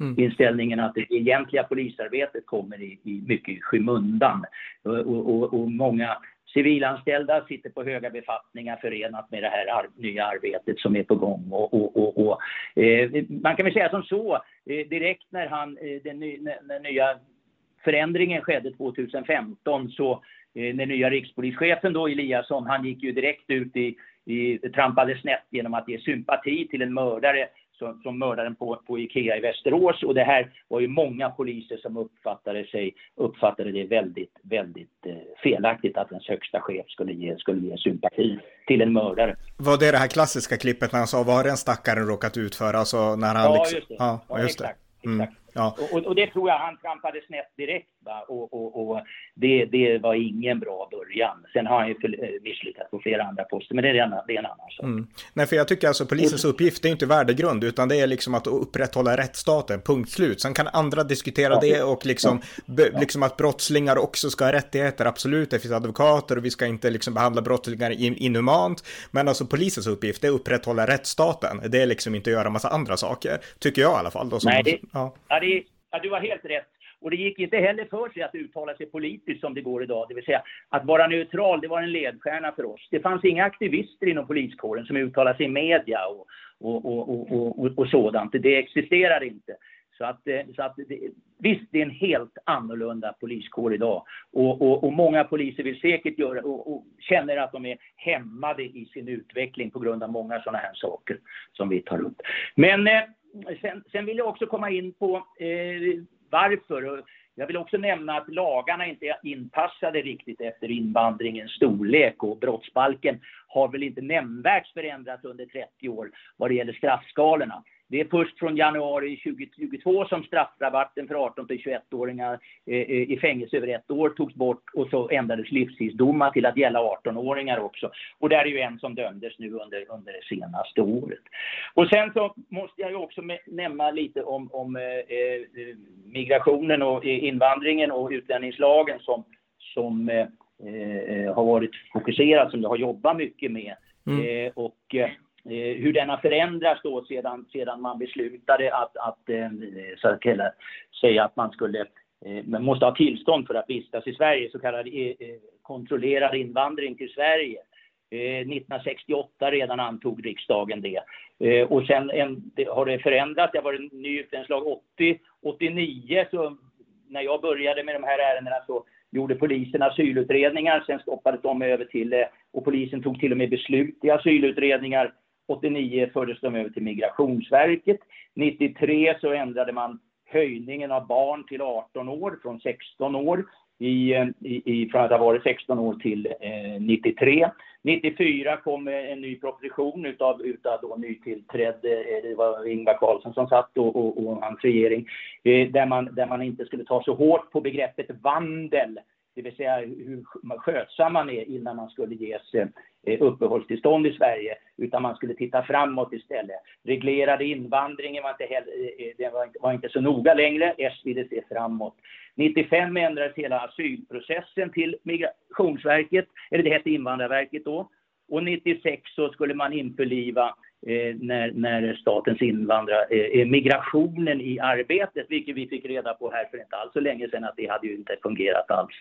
Mm. inställningen att det egentliga polisarbetet kommer i, i mycket i skymundan. Och, och, och, många civilanställda sitter på höga befattningar förenat med det här ar nya arbetet som är på gång. Och, och, och, och eh, man kan väl säga som så, eh, direkt när, han, eh, den, ny, den nya förändringen skedde 2015 så eh, den nya rikspolischefen då Eliasson, han gick ju direkt ut i, i trampade snett genom att ge sympati till en mördare som, som mördaren på, på Ikea i Västerås. Och det här var ju många poliser som uppfattade, sig, uppfattade det väldigt, väldigt eh, felaktigt att ens högsta chef skulle ge, skulle ge sympati till en mördare. Var det det här klassiska klippet när han sa vad har den stackaren råkat utföra? Alltså när han ja, liksom... just det. Ja, ja just exakt. Det. Mm. exakt. Ja. Och, och, det tror jag han trampade snett direkt. Och, och, och det, det, var ingen bra början. Sen har han ju eh, misslyckats på flera andra poster, men det är en, det är en annan sak. Mm. Nej, för jag tycker alltså polisens uppgift är inte värdegrund, utan det är liksom att upprätthålla rättsstaten, punkt slut. Sen kan andra diskutera ja. det och liksom, be, liksom att brottslingar också ska ha rättigheter, absolut. Det finns advokater och vi ska inte liksom behandla brottslingar in, inhumant. Men alltså polisens uppgift är att upprätthålla rättsstaten. Det är liksom inte att göra massa andra saker, tycker jag i alla fall. Då, som, Nej, det, ja. Ja, det, ja, du har helt rätt. Och det gick inte heller för sig att uttala sig politiskt som det går idag. Det vill säga att vara neutral, det var en ledstjärna för oss. Det fanns inga aktivister inom poliskåren som uttalade sig i media och, och, och, och, och sådant. Det existerar inte. Så att, eh, så att det, visst, det är en helt annorlunda poliskår idag. Och, och, och många poliser vill säkert göra och, och, känner att de är hämmade i sin utveckling på grund av många sådana här saker som vi tar upp. Men eh, sen, sen, vill jag också komma in på eh, varför. Jag vill också nämna att lagarna inte är inpassade riktigt efter invandringens storlek och brottsbalken har väl inte nämnvärt förändrats under 30 år vad det gäller straffskalorna. Det är först från januari 2022 som straffrabatten för 18 till 21-åringar eh, eh, i fängelse över ett år togs bort och så ändrades livstidsdomar till att gälla 18-åringar också. Och där är ju en som dömdes nu under, under det senaste året. Och sen så måste jag ju också nämna lite om, om eh, eh, migrationen och invandringen och utlänningslagen som, som eh, har varit fokuserad, som jag har jobbat mycket med. Mm. och Eh, Eh, hur den har förändrats då sedan, sedan man beslutade att, att eh, så att säga att man skulle eh, man måste ha tillstånd för att vistas i Sverige, så kallad kontrollerad invandring till Sverige. 1968 redan antog riksdagen det. Och sen en, det har det förändrats. Det har varit en ny utlänningslag 80. 89, så när jag började med de här ärendena så gjorde polisen asylutredningar. Sen stoppades de över till, och polisen tog till och med beslut i asylutredningar 89 fördes de över till Migrationsverket. 93 så ändrade man höjningen av barn till 18 år från 16 år i, i, från att ha varit 16 år till eh, 93. 94 kom en ny proposition utav, utav då nytillträdd, eh, det var Ingvar Carlsson som satt och, och, och hans regering, eh, där, man, där man inte skulle ta så hårt på begreppet vandel det vill säga hur skötsam man är innan man skulle ges eh, uppehållstillstånd i Sverige, utan man skulle titta framåt istället. Reglerade invandringen var inte, heller, eh, eh, det var inte, var inte så noga längre, S ville se framåt. 95 ändrades hela asylprocessen till Migrationsverket, eller det hette Invandrarverket då, och 96 så skulle man införliva eh, när, när statens invandrare, eh, eh, migrationen i arbetet, vilket vi fick reda på här för inte alls så länge sedan att det hade ju inte fungerat alls.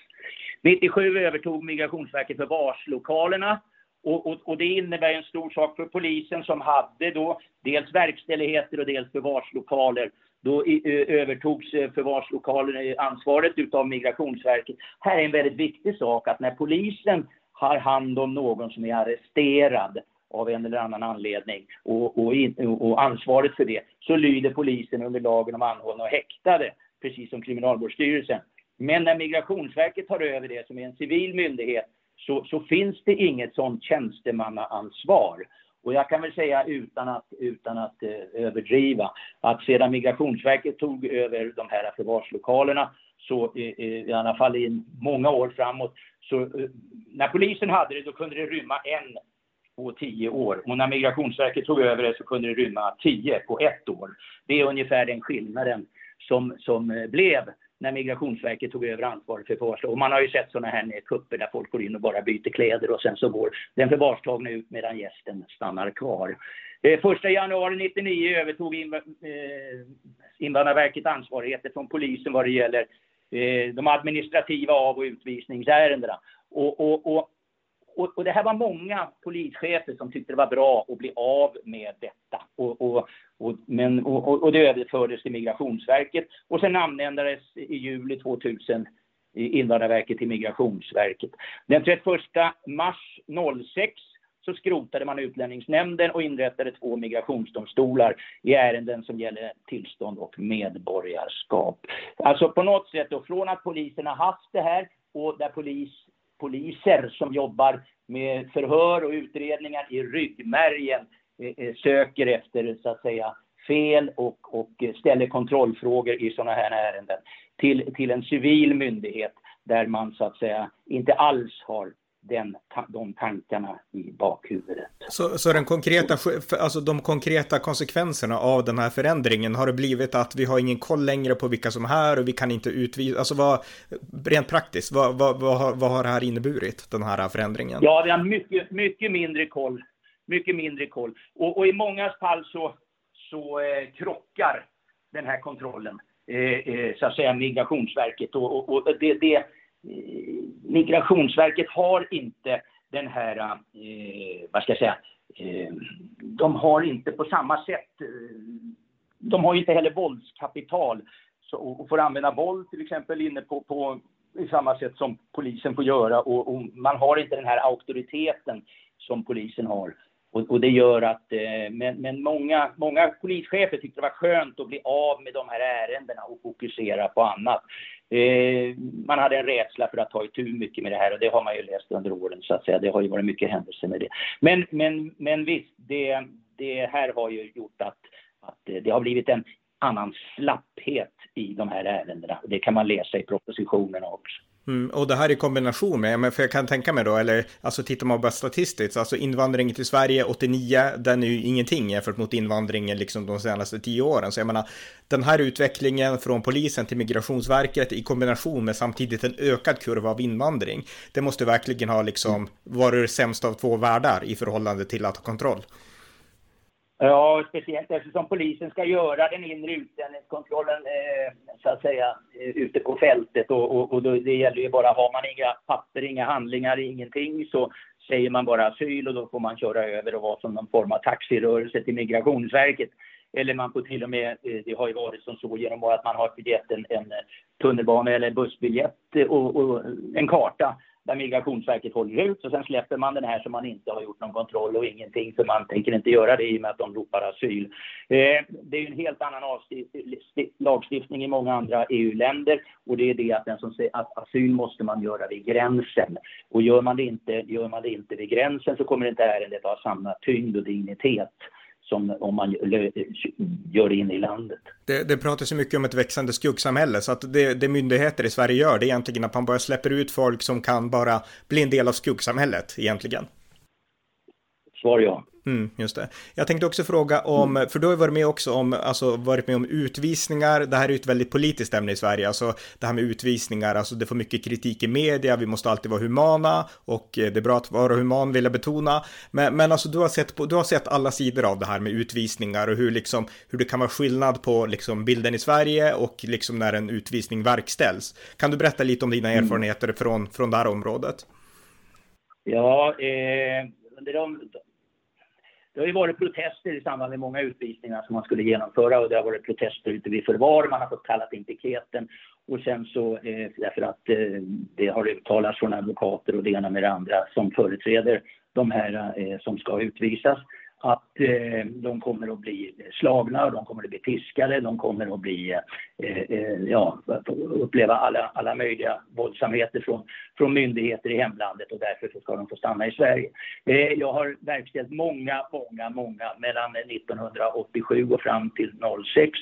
97 övertog Migrationsverket förvarslokalerna och, och, och, det innebär en stor sak för polisen som hade då dels verkställigheter och dels förvarslokaler. Då i, övertogs eh, förvarslokalerna eh, ansvaret utav Migrationsverket. Här är en väldigt viktig sak att när polisen har hand om någon som är arresterad av en eller annan anledning och, och, och, ansvaret för det så lyder polisen under lagen om anhållna och häktade, precis som Kriminalvårdsstyrelsen. Men när Migrationsverket tar över det som är en civil myndighet så, så finns det inget sådant tjänstemannaansvar. Och jag kan väl säga utan att, utan att eh, överdriva att sedan Migrationsverket tog över de här förvarslokalerna så eh, eh i alla fall i många år framåt så eh, när polisen hade det då kunde det rymma en på tio år. Och när Migrationsverket tog över det så kunde det rymma tio på ett år. Det är ungefär den skillnaden som, som eh, blev när Migrationsverket tog över ansvaret för förvar. Och man har ju sett sådana här kupper där folk går in och bara byter kläder och sen så går den förvarstagna ut medan gästen stannar kvar. Eh, första januari 1999 övertog Invandrarverket ansvarigheten från polisen vad det gäller Eh, de administrativa av och utvisningsärendena. Och, och, och och, och, det här var många polischefer som tyckte det var bra att bli av med detta. Och, och, och men, och, det överfördes till Migrationsverket och sen namnändrades i juli 2000 Invandrarverket till Migrationsverket. Den 31 mars 06 så skrotade man Utlänningsnämnden och inrättade två migrationsdomstolar i ärenden som gäller tillstånd och medborgarskap. Alltså på något sätt då, från att polisen har haft det här och där polis poliser som jobbar med förhör och utredningar i ryggmärgen eh, eh söker efter så att säga fel och, och ställer kontrollfrågor i sådana här ärenden till, till en civil myndighet där man så att säga inte alls har den, de tankarna i bakhuvudet. Så, så den konkreta, alltså de konkreta konsekvenserna av den här förändringen, har det blivit att vi har ingen koll längre på vilka som är här och vi kan inte utvisa, alltså vad, rent praktiskt, vad, vad, vad, har, vad har det här inneburit, den här förändringen? Ja, vi har mycket, mycket mindre koll, mycket mindre koll. Och, och i många fall så, så eh, krockar den här kontrollen, eh, eh, så att säga, Migrationsverket och, och, och det, det Migrationsverket har inte den här, eh, vad ska jag säga, eh, de har inte på samma sätt, eh, de har inte heller våldskapital så, och får använda våld till exempel inne på, på i samma sätt som polisen får göra och, och, man har inte den här auktoriteten som polisen har. Och, och det gör att, eh, men, men många, många polischefer tyckte det var skönt att bli av med de här ärendena och fokusera på annat. Eh, man hade en rädsla för att ta itu mycket med det här och det har man ju läst under åren så att säga. Det har ju varit mycket händelser med det. Men, men, men visst, det, det här har ju gjort att, att eh, det har blivit en annan slapphet i de här ärendena. Det kan man läsa i propositionerna också. Mm, och det här i kombination med, men för jag kan tänka mig då, eller alltså tittar man bara statistiskt, alltså invandringen till Sverige 89, den är ju ingenting jämfört mot invandringen liksom de senaste tio åren. Så jag menar, den här utvecklingen från polisen till Migrationsverket i kombination med samtidigt en ökad kurva av invandring, det måste verkligen ha liksom varit det sämsta av två världar i förhållande till att ha kontroll. Ja, speciellt eftersom polisen ska göra den inre utlänningskontrollen eh, så att säga eh, ute på fältet och, och, och då, det gäller ju bara, har man inga papper, inga handlingar, ingenting så säger man bara asyl och då får man köra över och vara som någon form av taxirörelse till Migrationsverket. Eller man får till och med, eh, det har ju varit som så genom att man har gett en, en tunnelbana eller bussbiljett eh, och, och en karta där Migrationsverket håller ut och sen släpper man den här som man inte har gjort någon kontroll och ingenting för man tänker inte göra det i och med att de ropar asyl. Eh, det är ju en helt annan lagstiftning i många andra EU-länder och det är det att den som säger att asyl måste man göra vid gränsen och gör man det inte, gör man det inte vid gränsen så kommer inte ärendet ha samma tyngd och dignitet som om man gör det inne i landet. Det, det pratas ju mycket om ett växande skuggsamhälle, så att det, det myndigheter i Sverige gör, det är egentligen att man bara släpper ut folk som kan bara bli en del av skuggsamhället egentligen. Svar ja. Mm, just det. Jag tänkte också fråga om, för du har varit med också om, alltså varit med om utvisningar. Det här är ju ett väldigt politiskt ämne i Sverige, alltså det här med utvisningar, alltså det får mycket kritik i media, vi måste alltid vara humana och det är bra att vara human vill jag betona. Men, men alltså du har, sett på, du har sett alla sidor av det här med utvisningar och hur liksom, hur det kan vara skillnad på liksom bilden i Sverige och liksom när en utvisning verkställs. Kan du berätta lite om dina mm. erfarenheter mm. från, från det här området? Ja, eh, de, det har ju varit protester i samband med många utvisningar som man skulle genomföra och det har varit protester ute vid förvar. Man har fått kalla in piketen och sen så eh, därför att eh, det har uttalats från advokater och det ena med det andra som företräder de här eh, som ska utvisas att eh, de kommer att bli slagna, de kommer att bli piskade, de kommer att bli, eh, eh ja, uppleva alla, alla möjliga våldsamheter från, från myndigheter i hemlandet och därför så ska de få stanna i Sverige. Eh, jag har verkställt många, många, många mellan 1987 och fram till 06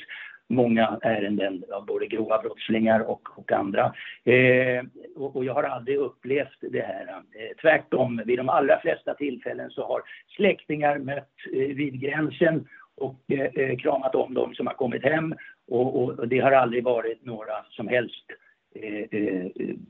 många ärenden av både grova brottslingar och, och andra. Eh, och, och, jag har aldrig upplevt det här. Eh, tvärtom, vid de allra flesta tillfällen så har släktingar mött eh, vid gränsen och eh, eh kramat om dem som har kommit hem och, och, det har aldrig varit några som helst eh, eh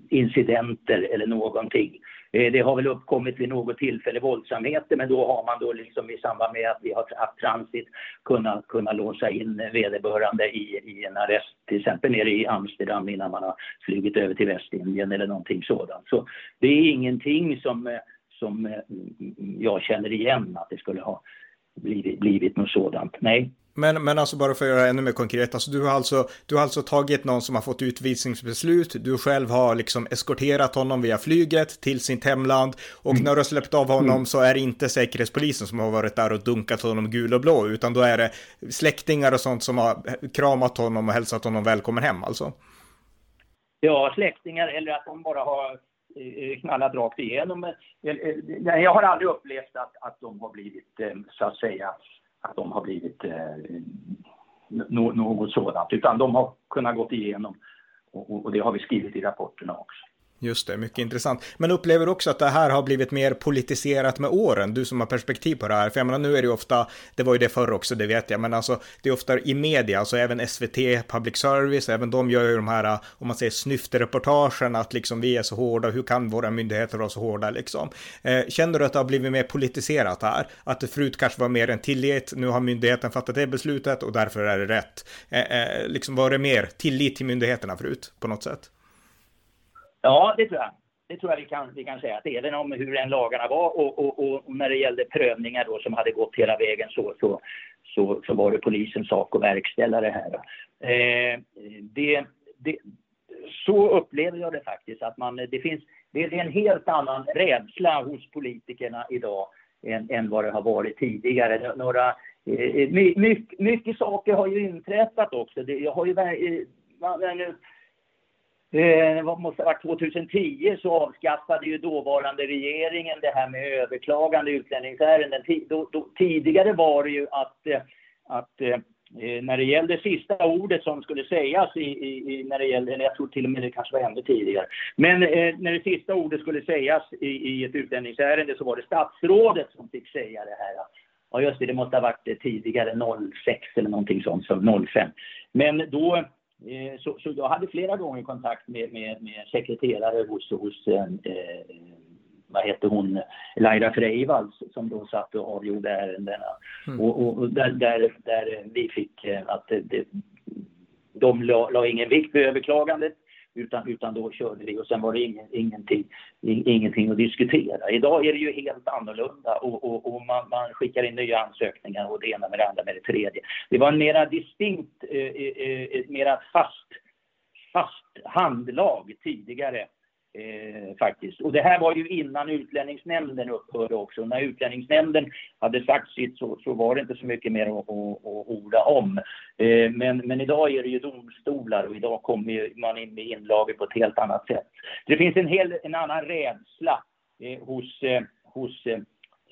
incidenter eller någonting. Eh, det har väl uppkommit vid något tillfälle våldsamheter men då har man då liksom i samband med att vi har haft transit kunnat, kunna låsa in vederbörande i, i en arrest, till exempel nere i Amsterdam innan man har flugit över till Västindien eller någonting sådant. Så det är ingenting som, eh, som eh, jag känner igen att det skulle ha blivit, blivit något sådant. Nej. Men, men alltså bara för att göra ännu mer konkret, alltså du har alltså, du har alltså tagit någon som har fått utvisningsbeslut, du själv har liksom eskorterat honom via flyget till sitt hemland och mm. när du har släppt av honom mm. så är det inte säkerhetspolisen som har varit där och dunkat honom gul och blå, utan då är det släktingar och sånt som har kramat honom och hälsat honom välkommen hem alltså? Ja, släktingar eller att de bara har eh, knallat rakt igenom. Eh, jag har aldrig upplevt att, att de har blivit, eh, så att säga, att de har blivit eh, något sådant, utan de har kunnat gått igenom och, och det har vi skrivit i rapporterna också. Just det, mycket intressant. Men upplever du också att det här har blivit mer politiserat med åren? Du som har perspektiv på det här. För jag menar, nu är det ju ofta, det var ju det förr också, det vet jag, men alltså det är ofta i media, alltså även SVT, public service, även de gör ju de här, om man säger snyftreportagen, att liksom vi är så hårda, hur kan våra myndigheter vara så hårda liksom? Eh, känner du att det har blivit mer politiserat här? Att det förut kanske var mer en tillit, nu har myndigheten fattat det beslutet och därför är det rätt. Eh, eh, liksom var det mer tillit till myndigheterna förut på något sätt? Ja, det tror jag. Det tror jag vi kan, vi kan säga. Att även om hur än lagarna var och, och, och, när det gällde prövningar då som hade gått hela vägen så, så, så, så var det polisens sak att verkställa det här. Eh, det, det, så upplever jag det faktiskt. Att man, det, finns, det är en helt annan rädsla hos politikerna idag än, än vad det har varit tidigare. Några, eh, mycket, mycket saker har ju inträffat också. Det, jag har ju, man, eh, man, Eh, det måste ha varit 2010 så avskaffade ju dåvarande regeringen det här med överklagande utlänningsärenden. Tidigare var det ju att, eh, att eh, när det gällde sista ordet som skulle sägas i, i, när det gällde, jag tror till och med det kanske var ännu tidigare, men eh, när det sista ordet skulle sägas i, i ett utlänningsärende så var det statsrådet som fick säga det här. Ja just det, det måste ha varit tidigare 06 eller någonting sånt, som 05. Men då så, så, jag hade flera gånger kontakt med, med, med sekreterare hos, hos eh, eh vad heter hon, Laila Freivalds som då satt och avgjorde ärendena. Mm. Och, och, där, där, där, vi fick eh, att det, de la, la ingen vikt vid överklagandet utan, utan då körde vi och sen var det ingen, ingenting, ingenting att diskutera. Idag är det ju helt annorlunda och, och, och man, man, skickar in nya ansökningar och det ena med det andra med det tredje. Det var en mera distinkt, eh, eh, eh ett mera fast, fast handlag tidigare Eh, faktiskt. Och det här var ju innan utlänningsnämnden upphörde också. När utlänningsnämnden hade sagt sitt så, så var det inte så mycket mer att, att, att orda om. Eh, men, men idag är det ju domstolar och idag kommer man in med inlagor på ett helt annat sätt. Det finns en, hel, en annan rädsla eh, hos, eh, hos eh,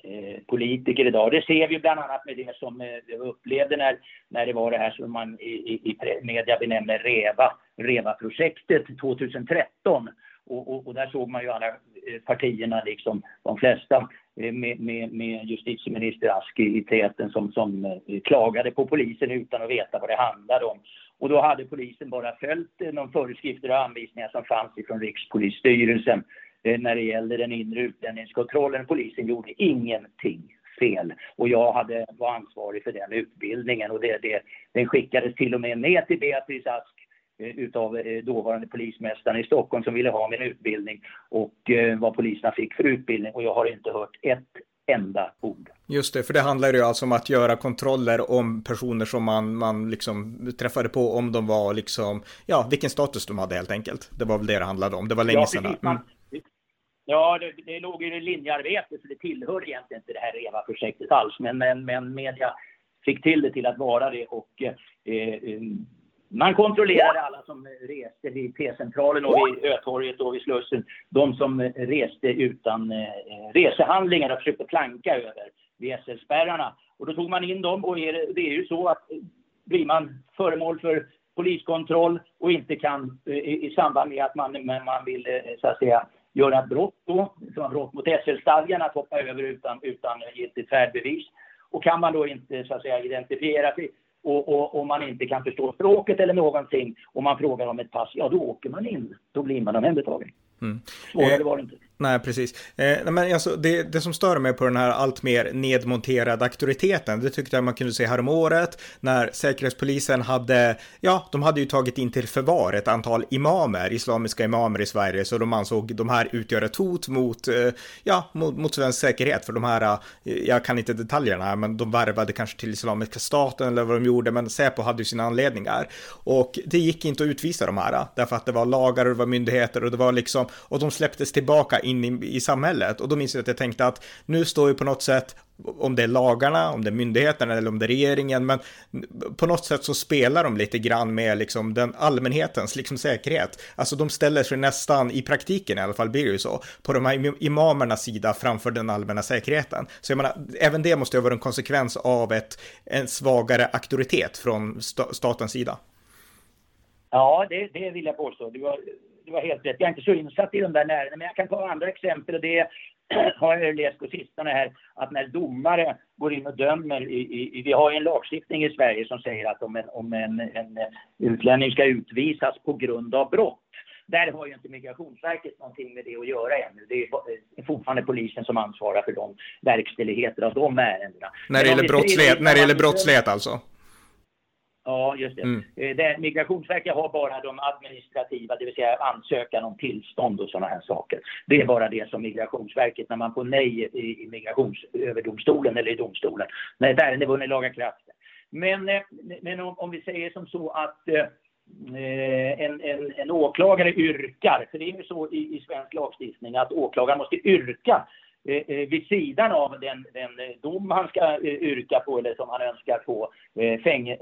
eh, politiker idag. Det ser vi bland annat med det som eh, vi upplevde när, när det var det här som man i, i, i media benämner REVA, REVA-projektet 2013 och, och, och, där såg man ju alla eh, partierna, liksom, de flesta, eh, med, med, med justitieminister Ask i täten som, som eh, klagade på polisen utan att veta vad det handlade om. Och då hade polisen bara följt de föreskrifter och anvisningar som fanns ifrån Rikspolisstyrelsen när det gällde den inre utlänningskontrollen. Polisen gjorde ingenting fel. Och jag hade, var ansvarig för den utbildningen och det, det, den skickades till och med ner till Beatrice Ask utav dåvarande polismästaren i Stockholm som ville ha min utbildning och eh, vad poliserna fick för utbildning och jag har inte hört ett enda ord. Just det, för det handlar ju alltså om att göra kontroller om personer som man, man liksom träffade på om de var liksom, ja, vilken status de hade helt enkelt. Det var väl det det handlade om, det var länge ja, sedan. Mm. Ja, det, det låg i linjearbete så det tillhör egentligen inte det här REVA-projektet alls. Men, men, men media fick till det till att vara det och eh, eh man kontrollerade alla som reste vid P-centralen, och vid Ötorget och vid Slussen. De som reste utan eh, resehandlingar och försökte planka över vid SL-spärrarna. Och då tog man in dem och är, det är ju så att blir man föremål för poliskontroll och inte kan eh, i, i samband med att man, man vill eh, så att säga göra ett brott då, som brott mot SL-stadgan, att hoppa över utan, utan giltigt färdbevis. Och kan man då inte så att säga identifiera sig och, och, och, man inte kan förstå språket eller någonting och man frågar om ett pass, ja då åker man in. Då blir man omhändertagen. Mm. Svårare eh, var det inte. Nej, precis. Eh, men alltså, det, det som stör mig på den här allt mer nedmonterade auktoriteten, det tyckte jag man kunde se häromåret när Säkerhetspolisen hade, ja, de hade ju tagit in till förvar ett antal imamer, islamiska imamer i Sverige, så de ansåg de här utgör ett hot mot, eh, ja, mot, mot svensk säkerhet, för de här, eh, jag kan inte detaljerna men de värvade kanske till Islamiska staten eller vad de gjorde, men Säpo hade ju sina anledningar. Och det gick inte att utvisa de här, därför att det var lagar och det var myndigheter och det var liksom, och de släpptes tillbaka in i, i samhället. Och då minns jag att jag tänkte att nu står ju på något sätt, om det är lagarna, om det är myndigheterna eller om det är regeringen, men på något sätt så spelar de lite grann med liksom den allmänhetens liksom säkerhet. Alltså de ställer sig nästan, i praktiken i alla fall blir det ju så, på de här imamernas sida framför den allmänna säkerheten. Så jag menar, även det måste ju vara en konsekvens av ett, en svagare auktoritet från statens sida. Ja, det, det vill jag påstå. Du har, du har helt rätt. Jag är inte så insatt i de där ärendena, men jag kan ta andra exempel. Och det har jag läst på sistone här, att när domare går in och dömer, i, i, vi har ju en lagstiftning i Sverige som säger att om en, om en, en utlänning ska utvisas på grund av brott, där har ju inte Migrationsverket någonting med det att göra ännu. Det är fortfarande polisen som ansvarar för de verkställigheter av de ärendena. När det gäller brottslighet, när det gäller brottslighet alltså? Ja, just det. Mm. Eh, det. Migrationsverket har bara de administrativa, det vill säga ansökan om tillstånd och sådana här saker. Det är bara det som Migrationsverket, när man får nej i, Migrationsöverdomstolen eller i domstolen, när ett ärende vunnit laga kraft. Men, eh, men om, om, vi säger som så att eh, en, en, en åklagare yrkar, för det är ju så i, i svensk lagstiftning att åklagaren måste yrka Eh, eh, vid sidan av den, den eh, dom han ska eh, yrka på eller som han önskar få fäng,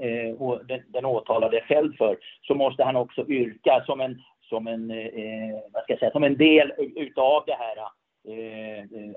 den, den åtalade fälld för, så måste han också yrka som en, som en, vad ska jag säga, som en del utav det här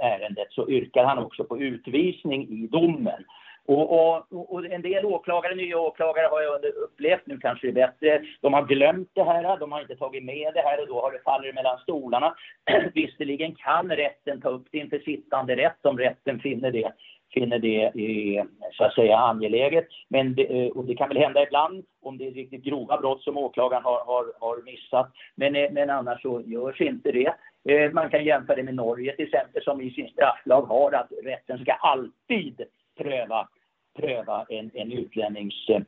ärendet så yrkar han också på utvisning i domen. Och, och, och, en del åklagare, nya åklagare har jag upplevt, nu kanske det är bättre, de har glömt det här, de har inte tagit med det här och då har det fallit mellan stolarna. Visserligen kan rätten ta upp det inför sittande rätt om rätten finner det, finner det eh, så att säga angeläget. Men det, eh, och det kan väl hända ibland om det är riktigt grova brott som åklagaren har, har, har missat. Men, eh, men annars så görs inte det. Eh, man kan jämföra det med Norge till exempel som i sin strafflag har att rätten ska alltid pröva, pröva en, en utlännings, eh,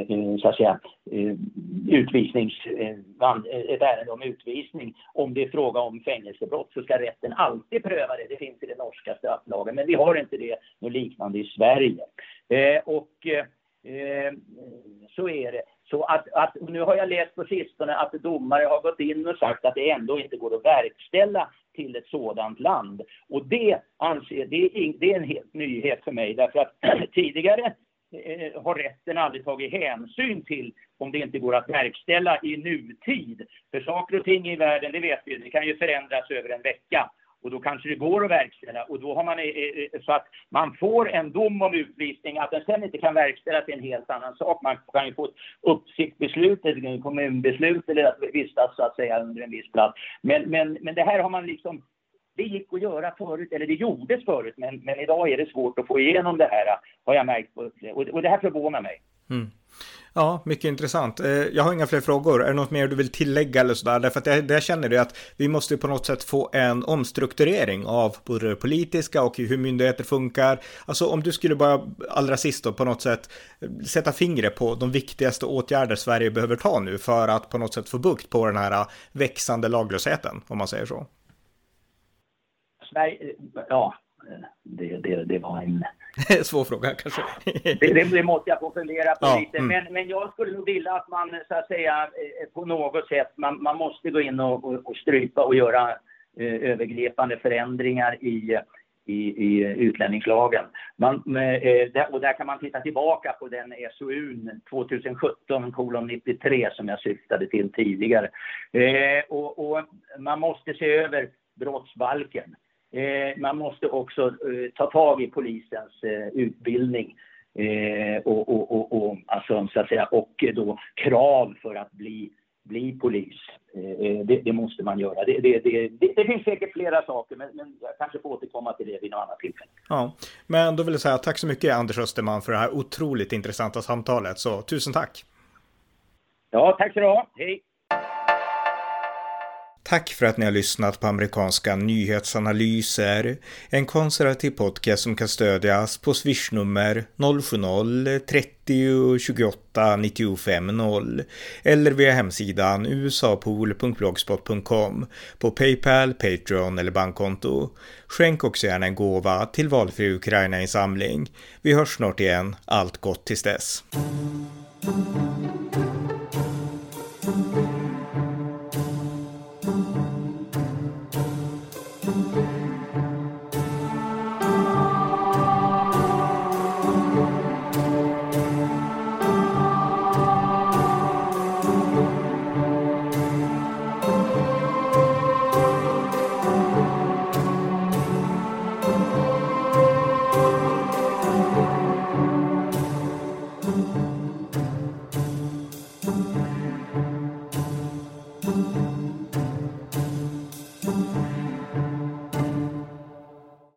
eh, så att säga, eh, utvisnings, eh, eh, ett ärende om utvisning. Om det är fråga om fängelsebrott så ska rätten alltid pröva det. Det finns i den norska strafflagen, men vi har inte det något liknande i Sverige. Eh, och eh, eh, så är det. Så att, att, nu har jag läst på sistone att domare har gått in och sagt att det ändå inte går att verkställa till ett sådant land. Och det anser, det är, det är en helt nyhet för mig därför att tidigare eh, har rätten aldrig tagit hänsyn till om det inte går att verkställa i nutid. För saker och ting i världen, det vet vi, det kan ju förändras över en vecka och då kanske det går att verkställa och då har man eh, eh, eh, så att man får en dom om utvisning, att den sen inte kan verkställas är en helt annan sak. Man kan ju få ett uppsiktsbeslut, ett kommunbeslut eller att vistas så att säga under en viss plats. Men, men, men det här har man liksom det gick att göra förut, eller det gjordes förut, men, men idag är det svårt att få igenom det här, har jag märkt. Och, och det här förvånar mig. Mm. Ja, mycket intressant. Eh, jag har inga fler frågor. Är det något mer du vill tillägga eller sådär? Därför att det jag känner det att vi måste på något sätt få en omstrukturering av både det politiska och hur myndigheter funkar. Alltså om du skulle bara allra sist då på något sätt eh, sätta fingret på de viktigaste åtgärder Sverige behöver ta nu för att på något sätt få bukt på den här eh, växande laglösheten, om man säger så. Sverige, ja, det, det, det var en Svår fråga kanske. det, det, måste jag få fundera på ja, lite. Mm. Men, men jag skulle nog vilja att man så att säga eh, på något sätt, man, man måste gå in och, och, och strypa och göra eh, övergripande förändringar i, i, i utlänningslagen. Man, eh, och där kan man titta tillbaka på den SOU 2017 kolon 93 som jag syftade till tidigare. Eh, och, och man måste se över brottsbalken. Eh, man måste också eh, ta tag i polisens eh, utbildning och, och, och, och, alltså, så att säga, och då krav för att bli, bli polis. Det, det måste man göra. Det, det, det, det, finns säkert flera saker, men, men jag kanske får återkomma till det vid något annat tillfälle. Ja, men då vill jag säga tack så mycket Anders Österman för det här otroligt intressanta samtalet. Så tusen tack! Ja, tack så du ha. Hej! Tack för att ni har lyssnat på amerikanska nyhetsanalyser. En konservativ podcast som kan stödjas på swishnummer 070-30 28 95 0 eller via hemsidan usapool.blogspot.com på Paypal, Patreon eller bankkonto. Skänk också gärna en gåva till valfri Ukraina-insamling. Vi hörs snart igen. Allt gott tills dess.